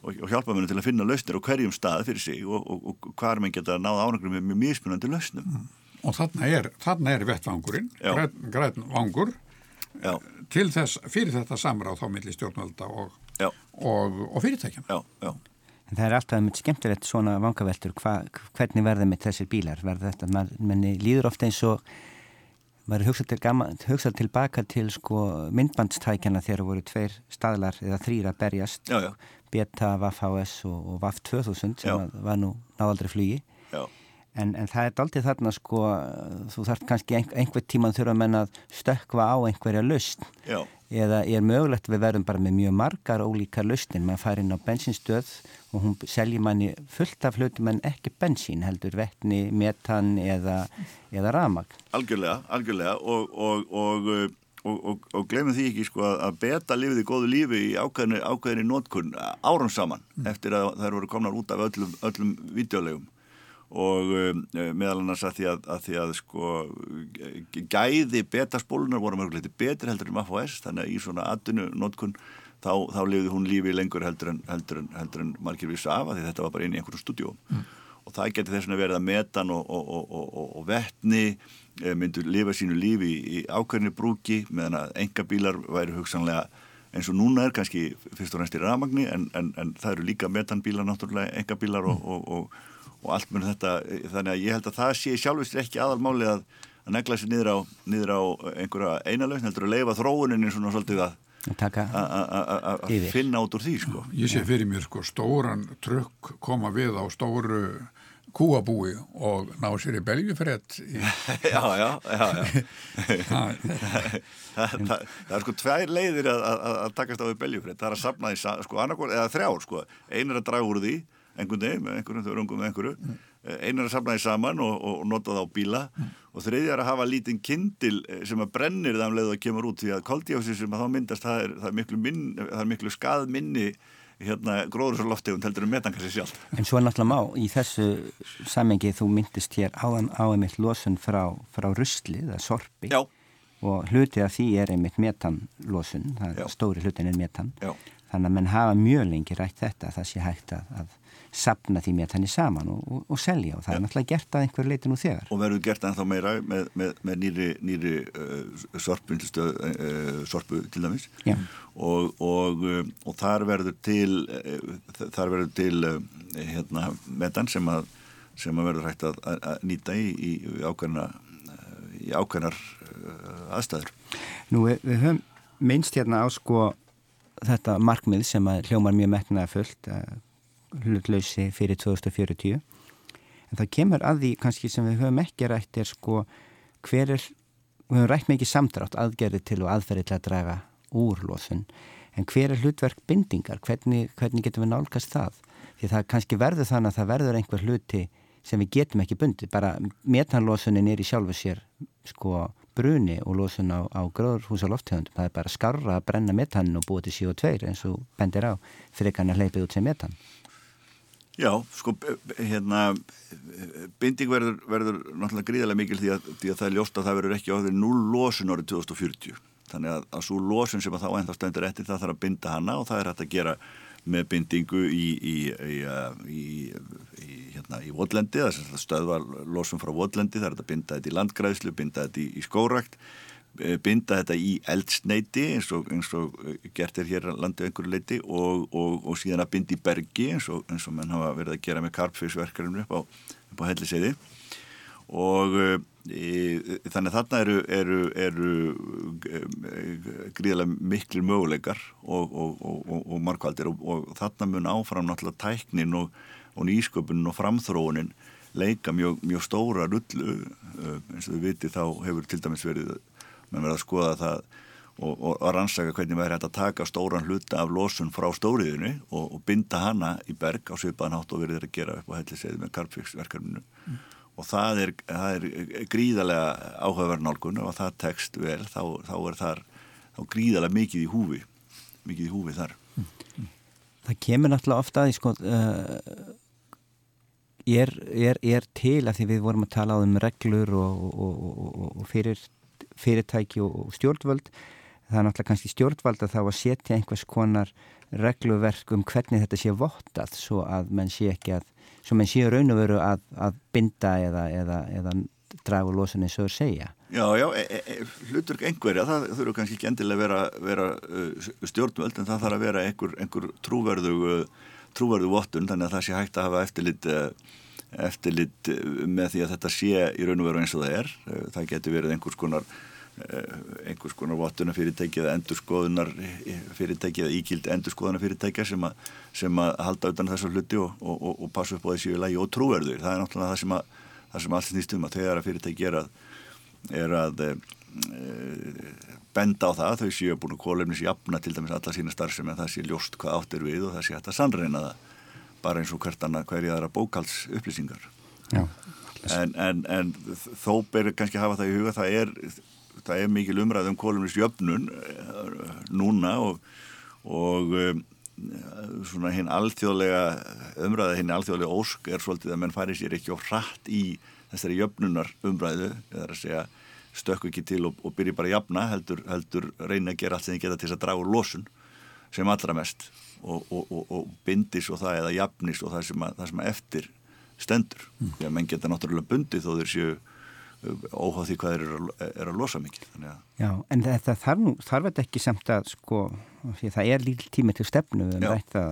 S2: og, og hjálpa mér til að finna lausnir á hverjum stað fyrir sig og, og, og hvað er mann geta náð árangri með mjög mismunandi lausnum. Mm.
S1: Og þarna er, þarna er vettvangurinn græn vangur. Já. til þess, fyrir þetta samráð þá millir stjórnvalda og fyrirtækjana
S2: Já, já.
S3: En það er alltaf mjög skemmtilegt svona vangaveltur, hva, hvernig verða með þessir bílar, verða þetta, manni líður ofta eins og maður hugsa, til hugsa tilbaka til sko myndbandstækjana þegar voru tveir staðlar eða þrýra berjast.
S2: Já, já.
S3: Beta, VAF-HS og, og VAF-2000 sem var nú náðaldri flugi. En, en það er aldrei þarna sko þú þarf kannski ein, einhver tíma þurfa að menna að stökva á einhverja lust eða er mögulegt við verðum bara með mjög margar ólíkar lustin maður fær inn á bensinstöð og hún selji manni fullt af hlutum en ekki bensín heldur vettni, metan eða, eða ramag.
S2: Algjörlega, algjörlega og, og, og, og glemum því ekki sko að beta lifið í góðu lífi í ákveðinni nótkunn árum saman mm. eftir að þær voru komnar út af öllum, öllum videolegum og um, meðal annars að því að, að, því að sko, gæði betaspólunar voru mörgulegt betri heldur en um FOS þannig að í svona aðdunu nótkunn þá, þá lifði hún lífi lengur heldur en, heldur en, heldur en margir vissu af að þetta var bara inn í einhverju stúdjó mm. og það getur þess að verið að metan og, og, og vettni eh, myndur lifa sínu lífi í, í ákveðinni brúki meðan að enga bílar væri hugsanlega eins og núna er kannski fyrst og næst í ramagni en, en, en það eru líka metanbílar náttúrulega enga bílar og, og allt með þetta þannig að ég held að það sé sjálfistir ekki aðalmáli að, að negla sér niður á, niður á einhverja einalögn heldur að leifa þróuninni svona svolítið að að finna út úr því sko.
S1: Ég sé fyrir mér sko stóran trökk koma við á stóru kúabúi og ná sér í belgjufrett í... [LAUGHS]
S2: Já, já, já, já. [LAUGHS] það, það, það er sko tvær leiðir að, að, að takast á við belgjufrett, það er að sapna því sko annarkvæm, eða þrjár sko, einn er að draga úr því einhvern veginn, með einhverjum þau rungum með einhverju mm. einn er að sapna því saman og, og nota það á bíla mm. og þriðja er að hafa lítinn kindil eh, sem að brennir það um leið og kemur út því að koldíási sem að þá myndast það er, það er miklu, minn, það er miklu skaðminni hérna gróðursloftegund heldur um metankassi sjálf.
S3: En svo er náttúrulega má í þessu samengi þú myndist hér á einmitt losun frá, frá rusli, það er sorpi
S2: Já.
S3: og hlutið af því er einmitt metanlosun, það er stóri hlutin er metan,
S2: Já.
S3: þannig að menn hafa mjög lengi rætt þetta, það sé hægt að, að sapna því með henni saman og, og, og selja og það ja. er náttúrulega gert að einhver leiti nú þegar.
S2: Og verður gert ennþá meira með, með, með nýri, nýri uh, sorpu, uh, sorpu til dæmis og, og þar verður til uh, þar verður til uh, hérna, metan sem að, sem að verður hægt að, að nýta í, í, í ákveðna í ákveðnar uh, aðstæður.
S3: Nú við, við höfum minnst hérna á sko þetta markmið sem að hljómar mjög metnaða fullt að hlutlausi fyrir 2040 en það kemur að því kannski sem við höfum ekki rætt er sko hver er, við höfum rætt mikið samdrátt aðgerði til og aðferði til að draga úr losun. En hver er hlutverk bindingar, hvernig, hvernig getum við nálgast það? Því það kannski verður þannig að það verður einhver hluti sem við getum ekki bundið, bara metanlosunin er í sjálfu sér sko bruni og losun á, á gróðurhúsa lofthjöndum, það er bara skarra að brenna metan og búið til CO2 eins og bendir á fyrir kannar hleypið út sem metan
S2: Já, sko, hérna, binding verður, verður náttúrulega gríðarlega mikil því að, því að það er ljóst að það verður ekki á því null losun árið 2040. Þannig að, að svo losun sem að þá ennþá stöndur eftir það þarf að binda hana og það er hægt að gera með bindingu í, í, í, í hérna, vodlendi, það stöðvar losun frá vodlendi, það er hægt að binda þetta í landgræðslu, binda þetta í skórakt binda þetta í eldsneiti eins og, eins og eh, gert er hér landið einhverju leiti og, og, og síðan að binda í bergi eins og, eins og menn hafa verið að gera með karpfisverkarinn upp á, á helliseiði og e, þannig að þarna eru, eru, eru gríðilega miklir möguleikar og markvaldir og þarna mun áfram náttúrulega tæknin og nýsköpunin og framþróunin leika mjög, mjög stóra rullu eins og við viti þá hefur til dæmis verið menn verða að skoða það og, og að rannsaka hvernig væri hægt að taka stóran hluta af losun frá stóriðinu og, og binda hana í berg á svipaðan hátt og verið að gera upp á helliseiði með karpfíksverkarminu mm. og það er, það er gríðarlega áhugaverðnálgun og það tekst vel þá, þá er þar þá gríðarlega mikið í húfi mikið í húfi þar mm.
S3: Það kemur náttúrulega ofta að sko, uh, er, er, er til að því við vorum að tala um reglur og, og fyrir fyrirtæki og stjórnvöld það er náttúrulega kannski stjórnvald að þá að setja einhvers konar regluverk um hvernig þetta sé vottað svo að menn sé ekki að svo menn sé raun og veru að, að binda eða, eða, eða dragu losun eins og segja.
S2: Já, já, e, e, e hlutur einhverja, það þurfu kannski ekki endilega vera, vera uh, stjórnvöld en það þarf að vera einhver, einhver trúverðu uh, trúverðu vottun þannig að það sé hægt að hafa eftirlit uh, eftirlit með því að þetta sé í raun og veru eins og það er það getur verið einhvers konar Eh, einhvers konar vottuna fyrirtæki eða endurskoðunar fyrirtæki eða íkild endurskoðunar fyrirtækja sem, sem að halda utan þessu hluti og, og, og, og passa upp á þessu í lagi og trúverður. Það er náttúrulega það sem, að, það sem allt snýst um að þegar að fyrirtæki er að, er að e, benda á það, þau séu búin að kólefnis jafna til dæmis alla sína starf sem en það sé ljóst hvað átt er við og það sé hægt að sannreina það bara eins og hvert annað hverja aðra bókals upplýsingar. En, en, en þó ber kannski að hafa það í huga það er það er mikil umræð um kólumnisjöfnun eh, núna og, og um, svona hinn alþjóðlega umræða, hinn alþjóðlega ósk er svolítið að menn færi sér ekki á hratt í þessari jöfnunar umræðu eða að segja stökku ekki til og, og byrji bara að jafna heldur, heldur reyna að gera allt sem þið geta til að draga úr losun sem allra mest og, og bindis og það eða jafnis og það sem, að, það sem að eftir stendur. Mm. Því að menn geta náttúrulega bundið þó þeir séu óháð því hvað er að, er að losa mikið
S3: Já, en þetta þarf, þetta ekki samt að sko, það er líl tími til stefnu um þetta,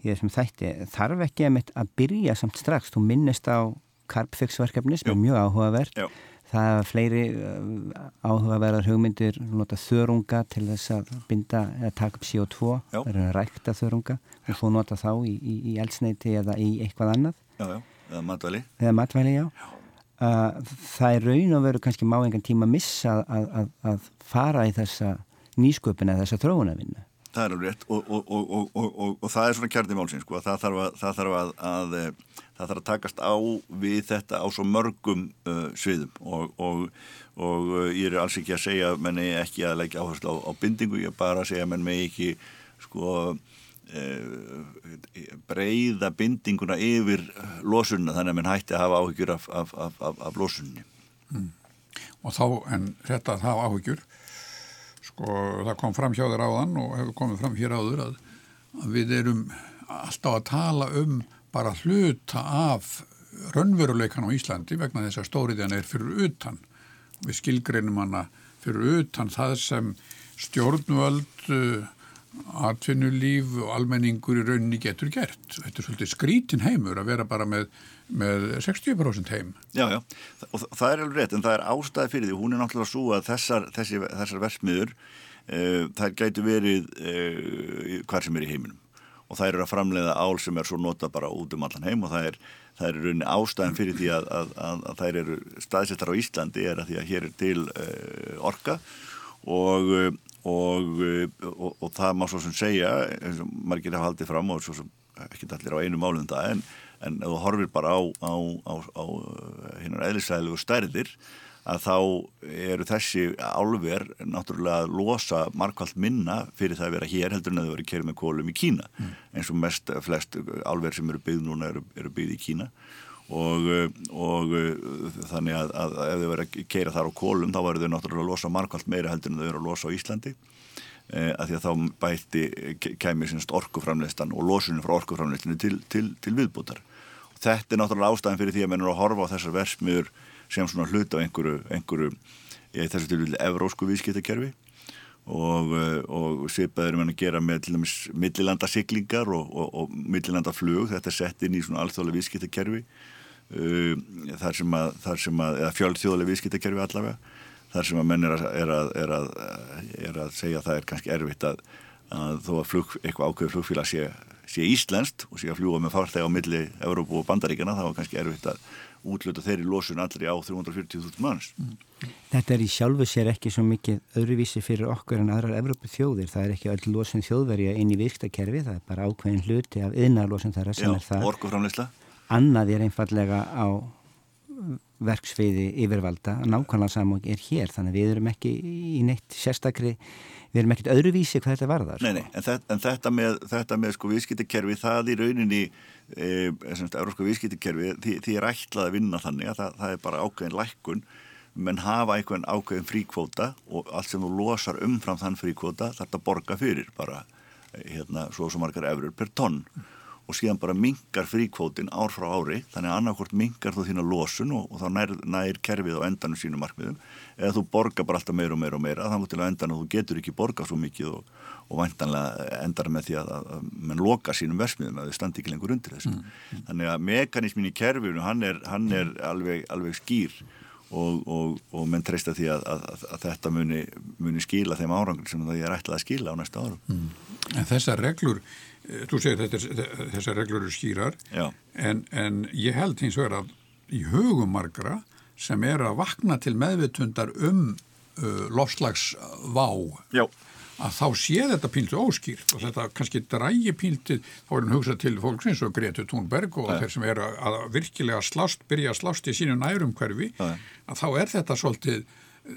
S3: er sem þætti þarf ekki að, að byrja samt strax þú minnist á Carpfix-verkefni sem er mjög áhugavert Já. Það er fleiri uh, áhugaverðar hugmyndir nota þörunga til þess að binda eða taka upp CO2 það er að rækta þörunga. Og þú nota þá í, í, í eldsneiti eða í eitthvað annað.
S2: Já, já, eða matvæli.
S3: Eða matvæli, já, já. Það er raun og veru kannski má engan tíma missa að, að, að fara í þessa nýsköpuna, þessa þróunavinnu.
S2: Það er alveg rétt. Og, og, og, og það er svona kjarni málsins, sko, það þarf að, það þarf að það þarf að takast á við þetta á svo mörgum uh, sviðum. Og uh, ég er alls ekki að segja menni ekki að leggja áherslu á, á bindingu, ég er bara að segja menn með ekki sko Eh, breyða bindinguna yfir losunna þannig að mann hætti að hafa áhyggjur af, af, af, af losunni mm.
S1: og þá en þetta að hafa áhyggjur sko það kom fram hjá þér áðan og hefur komið fram hér áður að, að við erum alltaf að tala um bara hluta af raunveruleikan á Íslandi vegna þess að stóriðjan er fyrir utan við skilgreinum hana fyrir utan það sem stjórnvöld atvinnulíf og almenningur í rauninni getur gert. Þetta er svolítið skrítin heimur að vera bara með, með 60% heim.
S2: Já, já, og það er alveg rétt en það er ástæði fyrir því. Hún er náttúrulega svo að þessar, þessi, þessar versmiður uh, þær gætu verið uh, hver sem er í heiminum og það eru að framleiða ál sem er svo nota bara út um allan heim og það er, það er rauninni ástæðin fyrir því að, að, að, að þær eru staðsettar á Íslandi er að því að hér er til uh, orka og og, eh, og, og það má svo sem segja eins og margir hafa haldið fram og svo sem ekki allir á einu málum það en, en ef þú horfir bara á, á, á, á hinnar eðlisæðilegu stærðir að þá eru þessi álver náttúrulega að losa markvallt minna fyrir það að vera hér heldur en að það veri kerið með kólum í Kína. Mm. eins og mest flest álver sem eru byggð núna eru, eru byggð í Kína. Og, og þannig að, að ef þau verið að keira þar á kólum þá verður þau náttúrulega að losa markvælt meira heldur en þau eru að losa á Íslandi. eh, að því að þá bætti kemur sínst orkuframleistan og losunum frá orkuframleistinu til, til, til viðbútar og þetta er náttúrulega ástæðan fyrir því að mennur að horfa á þessar versmiður sem svona hlut á einhverju, einhverju í þessu tilvíli evrósku vískiptakerfi og, og svipaður mann að gera með til dæmis millilandasiklingar og, og, og millilandaflug, þetta er sett inn í svona alþjóðlega vískiptakerfi þar sem að, að eða fjöldþjóðlega viðskiptakerfi allavega þar sem að menn er að, er að, er að, er að segja að það er kannski erfitt að þó að flug, eitthvað ákveður flugfíla sé, sé íslenskt og sé að fljúa með farþeg á milli Európu og Bandaríkjana þá er kannski erfitt að útluta þeirri losun allri á 340.000 manns.
S3: Þetta er í sjálfu sér ekki svo mikið öðruvísi fyrir okkur en aðrar Európu þjóðir. Það er ekki öll losun þjóðverja inn í viðskiptakerfi, það er bara ákveðin hluti af yðnarlosun þar sem Já, er það.
S2: Orkuframleysla
S3: annað er einfallega á verksveiði yfirvalda nákvæmlega saman er hér þannig við erum ekki í neitt sérstakri við erum ekkert öðruvísi hvað þetta varðar
S2: Nei, nei, en þetta, en þetta með, þetta með sko viðskiptakerfi, það í rauninni e, európska viðskiptakerfi því, því er ætlað að vinna þannig að það, það er bara ákveðin lækkun. Menn hafa einhvern ákveðin fríkvóta og allt sem þú losar umfram þann fríkvóta þetta borga fyrir bara hérna, svo svo margar eurur per tonn og síðan bara mingar fríkvótin ár frá ári þannig að annarkort mingar þú þína losun og, og þá nær, nær kerfið á endanum sínum markmiðum eða þú borgar bara alltaf meira og meira og meira þannig til að endanum þú getur ekki borgað svo mikið og, og vantanlega endar með því að, að, að mann loka sínum versmiðum að þau standi ekki lengur undir þessu mm, mm. þannig að mekanismin í kerfinu hann er, hann er alveg, alveg skýr og, og menn treysta því að, að þetta muni, muni skila þeim árangur sem það er ætlað að skila á næsta árum mm.
S1: En þessar reglur þú segir þetta, þessar reglur eru skýrar. En, en ég held hins vegar að í hugum margra sem er að vakna til meðvitundar um uh, lofslagsvá Já. að þá sé þetta píltu óskýrt og þetta kannski drægi píltu þá er hann hugsað til fólksins og Gretu Thunberg og þeir sem er að, að virkilega slást, byrja að slást í sínu nærum hverfi ja. að þá er þetta svolítið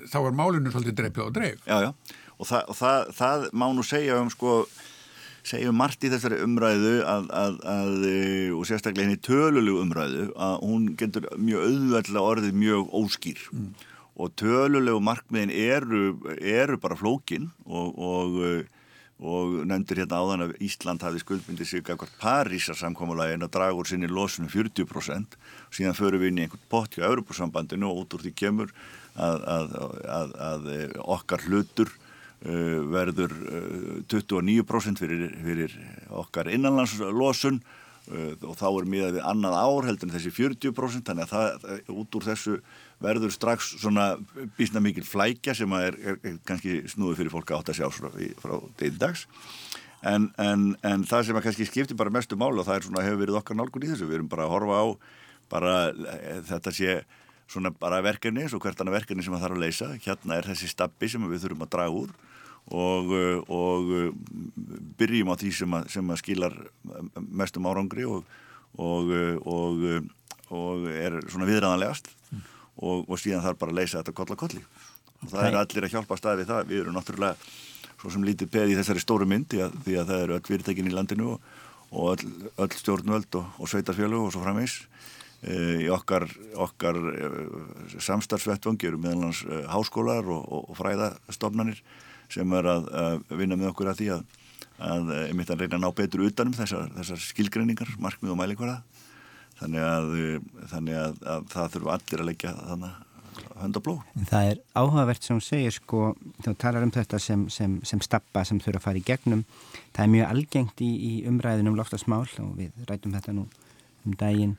S1: þá er málinu svolítið dreipið og dreif.
S2: Já, já, og, það, það, það má nú segja um sko segjum margt í þessari umræðu að, að, að, e, og sérstaklega henni tölulegu umræðu að hún getur mjög auðvöldlega orðið mjög óskýr mm. og tölulegu markmiðin eru, eru bara flókin og, og, og nefndir hérna áðan að Ísland hafi skuldbindið sig akkord Parísar samkvæmulega en að draga úr sinni losunum 40% og síðan förum við inn í einhvern pott hjá Europasambandinu og út úr því kemur að, að, að, að okkar hlutur verður uh, 29% fyrir, fyrir okkar innanlandslosun. Uh, og þá er miðað við annað ár heldur en þessi 40% þannig að það, út úr þessu verður strax svona bísna mikil flækja sem er, er, er kannski snúið fyrir fólk átt að sjá frá, frá deildags en, en, en það sem kannski skiptir bara mestu mál og það er svona hefur verið okkar nálgun í þessu. Við erum bara að horfa á bara þetta sé svona bara verkefni og hvert annað verkefni sem það þarf að leysa. Hérna er þessi stabbi sem við þurfum að draga úr og, og byrjum á því sem að, sem að skilar mestum árangri og, og, og er svona viðræðanlegast mm og, og síðan þarf bara að leysa þetta koll að kolli. Og það er allir að hjálpa staði við það. Við erum náttúrulega svo sem lítið peð í þessari stóru mynd því að, því að það eru öll fyrirtækin í landinu og, öll, öll stjórnvöld og, sveitarfjölu og svo framvegs e, í okkar, okkar samstarfsvettvangi eru meðalans háskólar og fræðastofnanir sem er að, að vinna með okkur að því að að einmitt að reyna að ná betur utanum þessar, þessar skilgreiningar, markmið og mælikvara þannig að, þannig að, að það þurfa allir að leggja þannig.
S3: Það er áhugavert sem þú segir sko, þá talar um þetta sem, sem, sem stappa sem þurfa að fara í gegnum það er mjög algengt í, í umræðinum loftasmál og við rætum þetta nú um daginn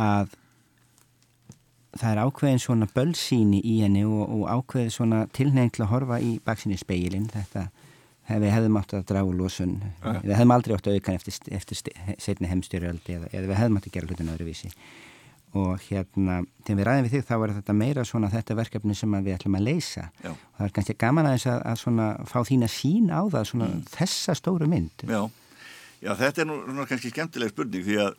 S3: að það er ákveðin svona bölsíni í henni og, og ákveðin svona tilnefn til að horfa í baksinni speilin þetta við hefðum átt að draga úr losun ja. við hefðum aldrei átt að auka eftir, eftir setni heimstyrjaldi eða, eða við hefðum átt að gera hlutin öðruvísi og hérna, þegar við ræðum við þig þá er þetta meira svona þetta verkefni sem við ætlum að leysa Já. og það er kannski gaman að þess að, að svona fá þín að sín á það svona mm. þessa stóru mynd
S2: Já. Já, þetta er nú, nú kannski skemmtileg spurning því að,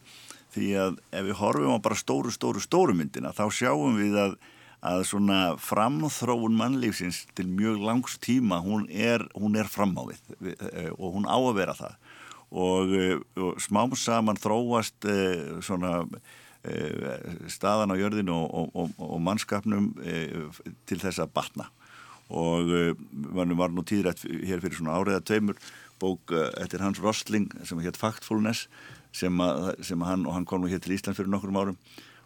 S2: því að ef við horfum á bara stóru, stóru, stóru myndina þá sjáum við að að svona framþróun mannlífsins til mjög langs tíma hún er, hún er framávið eh, og hún á að vera það. Og, eh, og smám saman þróast eh, svona staðan á jörðinu og, og, og mannskapnum til þess að batna. Og var nú tíðrætt hér fyrir svona áriða tveimur bók eftir hans Rostling sem hétt Factfulness sem, að, sem að hann og hann kom nú hér til Ísland fyrir nokkur árum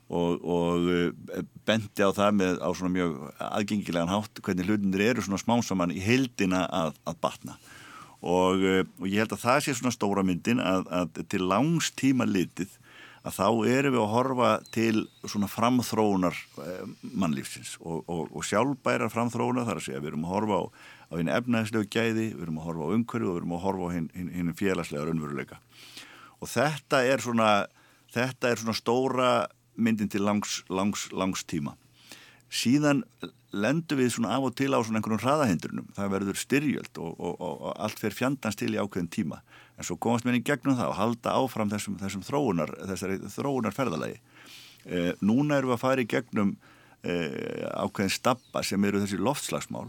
S2: og, og eh, bendi á það með á svona mjög aðgengilegan hátt hvernig hlutinir eru svona smámsamann í heildina að, að batna. Og, eh, og ég held að það sé svona stóra myndin að, að til langs tíma litið að þá erum við að horfa til svona framþróunar eh, mannlífsins og, og sjálfbærar framþróunar þar að segja við erum að horfa á, á hinn efnæðislegu gæði, við erum að horfa á umhverju og við erum að horfa á hinn hin, hin félagslega raunveruleika og þetta er svona þetta er svona stóra myndin til langs, langs, langs tíma. Síðan lendur við svona af og til á svona einhverjum hraðahindrunum. Það verður styrjöld og, og, og, og allt fer fjandans til í ákveðin tíma. En svo komast mér í gegnum það og halda áfram þessum, þessum þróunar, þessari þróunar ferðalagi. Eh, núna erum við að fara í gegnum eh, ákveðin stabba sem eru þessi loftslagsmál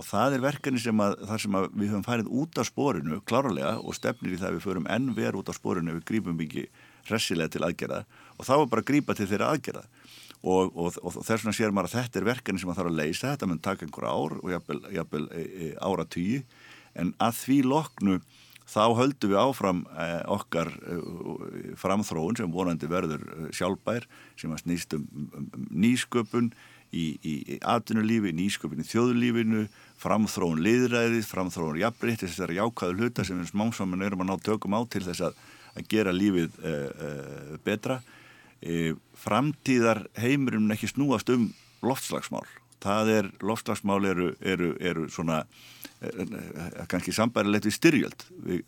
S2: og það er verkefni sem að, sem að við höfum farið út af spórinu klárlega og stefnir í það við förum enn verð út af spórinu við grípum ekki hressilega til aðgerða. Og þá er bara að grípa til þeirra aðgerða. Og, og, og þess vegna sér maður að þetta er verkefni sem maður þarf að leysa, þetta mun taka einhver ár og jafnvel, jafnvel e, e, ára tíu en að því loknu þá höldum við áfram e, okkar e, framþróun sem vonandi verður e, sjálfbær sem að snýst um, um, um nýsköpun í, í, í atvinnulífi, nýsköpun í þjóðulífinu framþróun liðræðið, framþróun jafnbreytt þessar jákaðu hluta sem við smámsaman erum að ná tökum á til þess að að gera lífið uh, uh, betra. Uh, framtíðar heimurinn ekki snúast um loftslagsmál. Það er, loftslagsmál eru, eru, eru svona kannski sambærilegt við styrjöld. Við,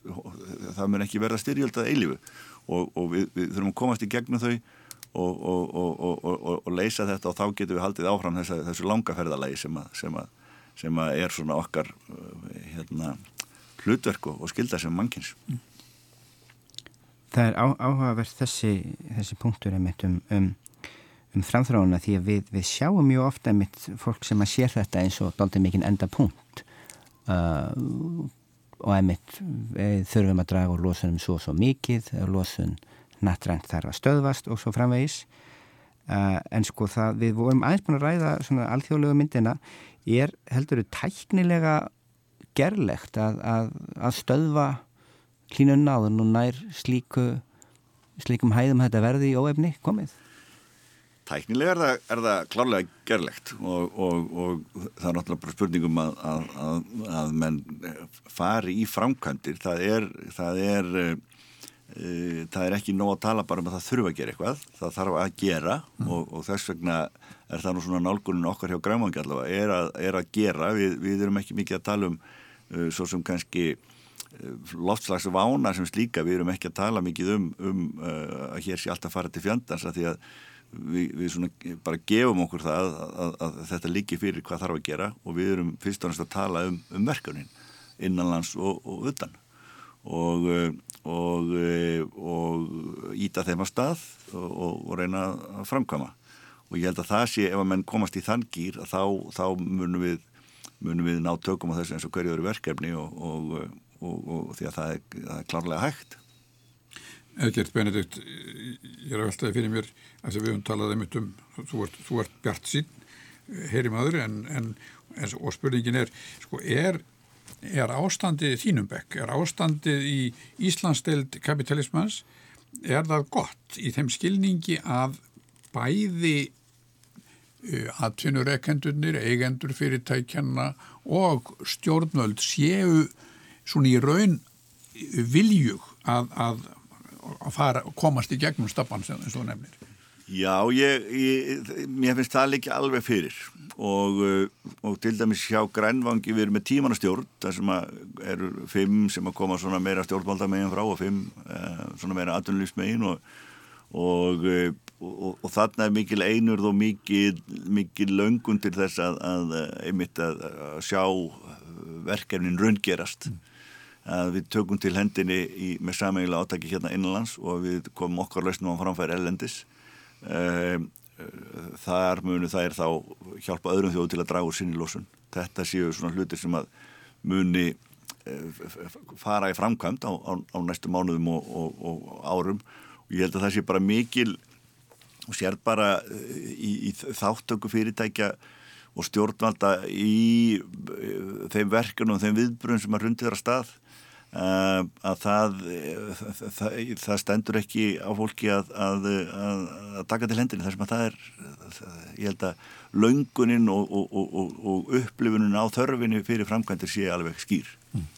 S2: það mun ekki verða styrjöld að eilifu og, og við, við þurfum að komast í gegnum þau og, og, og leysa þetta og þá getum við haldið áfram þessa, þessu langaferðalagi sem, að, sem, að, sem að er svona okkar hérna, hlutverk og skilda sem mannkins mm.
S3: Það er á, áhugavert þessi, þessi punktur einmitt um, um, um framþráuna því að við, við sjáum mjög ofta einmitt fólk sem að sér þetta eins og doldið mikinn enda punkt uh, og einmitt þurfum að draga úr losunum svo og svo mikið losun nattrænt þarf að stöðvast og svo framvegis uh, en sko það við vorum aðeins búin að ræða svona alþjóðlega myndina er heldur þau tæknilega gerlegt að, að, að stöðva hlínun náðun og nær slíku slíkum hæðum þetta verði í óefni komið?
S2: Tæknilega er það, er það klárlega gerlegt og, og, og það er náttúrulega bara spurningum að, að, menn fari í framkvæmdir. Það er, það er, uh, það er ekki nóg að tala bara um að það þurfa að gera eitthvað. Það þarf að gera mm. og, og þess vegna er það nú svona nálgunin okkar hjá Græmangi allavega, er að, er að gera. Við, við erum ekki mikið að tala um uh, svo sem kannski loftslags vána sem slíka, við erum ekki að tala mikið um, um uh, að hér sé alltaf fara til fjandans að því að við, við bara gefum okkur það að, að, að þetta líki fyrir hvað þarf að gera og við erum fyrst og næst að tala um, um verkefnin innanlands og, og utan og, og, og íta þeim að stað og reyna að framkama og ég held að það sé ef að menn komast í þann gýr þá, þá munum við munum við ná tökum á þessu eins og hverju eru verkefni og því að það er, það er klárlega hægt.
S1: Eðgert Benedikt, ég er að veltaði fyrir mér að við höfum talaði mitt um, þú ert, ert bjart sín, heyri maður, en, en, en og spurningin er, sko, er, er ástandið þínum bekk, er ástandið í Íslandsdeild kapitalismans, er það gott í þeim skilningi að bæði atvinnureikendunir, eigendur fyrirtækjanna og stjórnvöld séu svona í raun viljug að, að að fara, komast í gegnum stappan sem þú nefnir.
S2: Já, ég, ég, mér finnst það ekki alveg fyrir. Og, uh, og til dæmis hjá Grænvangi við erum með tímanastjórn þar sem eru fimm sem að koma svona meira stjórnvaldamegin frá og fimm uh, svona meira aðunlýfsmegin og, og, uh, og, og þarna er mikil einurð og mikil, mikil löngun til þess að, að einmitt að, að sjá verkefnin raungerast. Mm. Að við tökum til hendinni í, með sameigilega átaki hérna innanlands og við komum okkar lausnum á framfæri ellendis þar munu er þá hjálpa öðrum þjóðu til að draga úr sinni lósun þetta séu svona hlutir sem að muni eh, fara í framkvæmt á, á, á næstu mánuðum og, og, og árum. Og ég held að það sé bara mikil og sér bara eh, í, í þáttöku fyrirtækja og stjórnvalda í eh, þeim verkunum og þeim viðbrun sem að rundiður að stað að það, það, það stendur ekki á fólki að, að, að, að taka til hendinni þar sem að það er, ég held að laungunin og, og, og, og upplifunin á þörfinu fyrir framkvæmdir sé alveg skýr. Mm.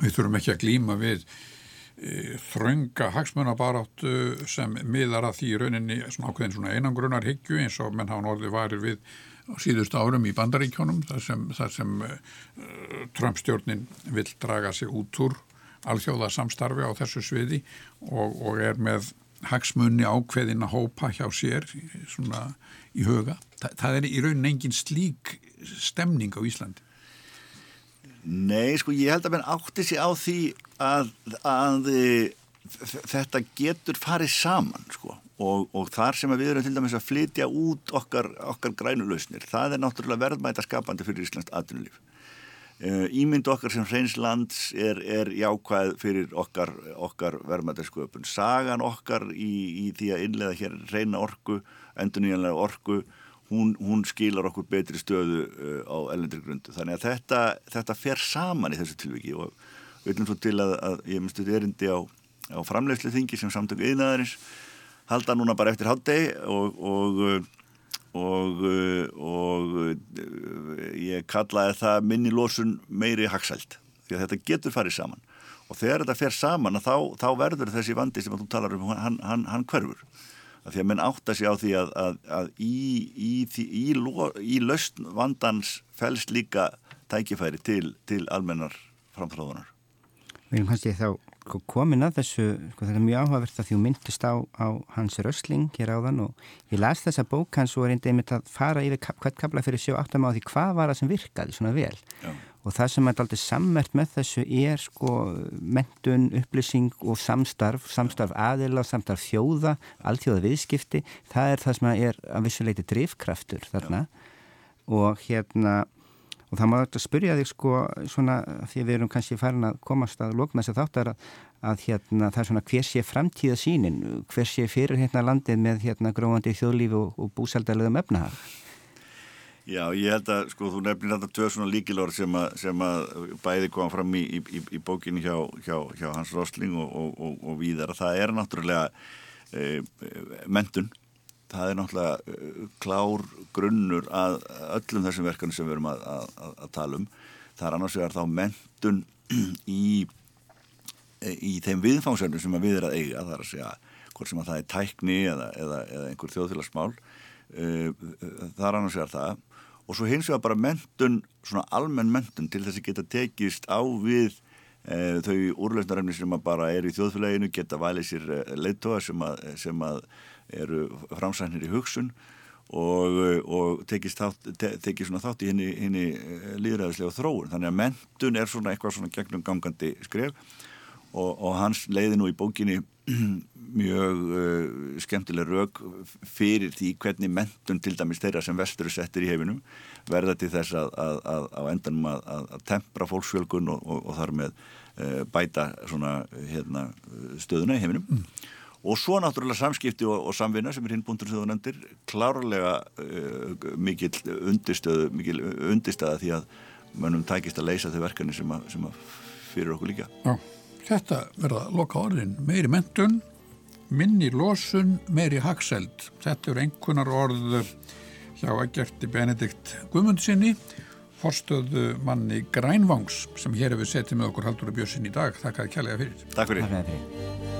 S1: Við þurfum ekki að glýma við e, þrönga hagsmunabaráttu sem miðar að því rauninni svona ákveðin svona einangrunar higgju eins og menn hafa norðið varir við síðust árum í bandaríkjónum þar sem, sem uh, Trump-stjórnin vil draga sig út úr alþjóða samstarfi á þessu sviði og, og er með hagsmunni ákveðin að hópa hjá sér svona í huga. Þa, það er í raunin engin slík stemning á Íslandi.
S2: Nei, sko ég held að menn átti sig á því að, að þetta getur farið saman sko og, og þar sem við erum til dæmis að flytja út okkar, okkar grænulausnir, það er náttúrulega verðmæta skapandi fyrir Íslands atvinnulíf. Eh, ímynd okkar sem hreinslands er, er jákvæð fyrir okkar, okkar verðmættasköpun. Sagan okkar í, í því að innlega hér reyna orku, enduníjanlega orku, hún, hún skilar okkur betri stöðu uh, á ellendri grundu. Þannig að þetta, þetta fer saman í þessu tilviki og við viljum svo til að, að ég myndstu þetta erindi á, á framlegslu þingi sem samtöku yðnaðarins halda núna bara eftir háttegi og, og og, uh, og uh, ég kallaði það minni lósun meiri haxælt því að þetta getur farið saman. Og þegar þetta fer saman þá, þá verður þessi vandi sem þú talar um hann, hann, hann hverfur. Að því að menn átta sig á því að, að, að í, í, í, í lausn vandans fælst líka tækifæri til, til almennar framfráðunar
S3: Við erum kannski þá komin að þessu, sko þetta er mjög áhugavert að því þú myndist á, á hans rösling hér áðan og ég las þessa bók hans og er einnig einmitt að fara yfir hvert kabla fyrir sjó áttam á því hvað var það sem virkaði svona vel Já. og það sem er aldrei sammert með þessu er sko mentun, upplýsing og samstarf, samstarf aðila, samstarf þjóða, allþjóða viðskipti, það er það sem er að vissuleiti drivkraftur þarna Já. og hérna og það má þetta spyrja þig sko svona því við erum kannski farin að komast að lókna þess að þáttar að, að hérna það er svona hver sé framtíða sínin hver sé fyrir hérna landið með hérna gróðandi þjóðlífi og, og búsaldarlegum efnahag
S2: Já, ég held að, sko, þú nefnir þetta tvö svona líkilor sem, sem að bæði koma fram í, í, í bókinu hjá, hjá, hjá Hans Rosling og, og, og, og víðar. Það er náttúrulega e, mentun. Það er náttúrulega e, klár grunnur að öllum þessum verkanum sem við erum að, að, að tala um. Það er annars vegar þá mentun í, í þeim viðfangsverðum sem við erum að eiga. Það er að segja hvort sem að það er tækni eða, eða, eða einhver þjóðfélagsmál. E, það er annars vegar það og svo hins vegar bara mentun, svona almenn mentun til þess að geta tekist á við e, þau úrlöfnarefni sem bara eru í þjóðfélaginu, geta valið sér leittóa sem, sem að eru framsænir í hugsun og, og tekist þátt, te, tekist svona þátt í henni, henni líðræðislega þróun. Þannig að mentun er svona eitthvað svona gegnum gangandi skref og, og hans leiði nú í bókinni [CLEARS THROAT] mjög uh, skemmtileg rauk fyrir því hvernig mentun til dæmis þeirra sem vestur settir í heiminum verða til þess að, að, að á endanum að, að tempra fólksfjölgun og, og, þar með uh, bæta svona hérna, stöðuna í heiminum mm. Og svo náttúrulega samskipti og, og samvinna sem er hinn búndur sem þú nefndir klárlega uh, mikil undistöðu mikil undistöða því að mönnum tækist að leysa þau verkefni sem, sem að fyrir okkur líka
S1: Já, þetta verða loka orðin meiri mentun minni losun, meiri hagseld. Þetta eru einhvernar orð hjá að gerti Benedikt Guðmundsinni, forstöðu manni Grænvangs sem hér hefur setið með okkur haldur og bjössin í dag. Þakkaði kjærlega fyrir.
S2: Takk fyrir.
S3: Takk fyrir.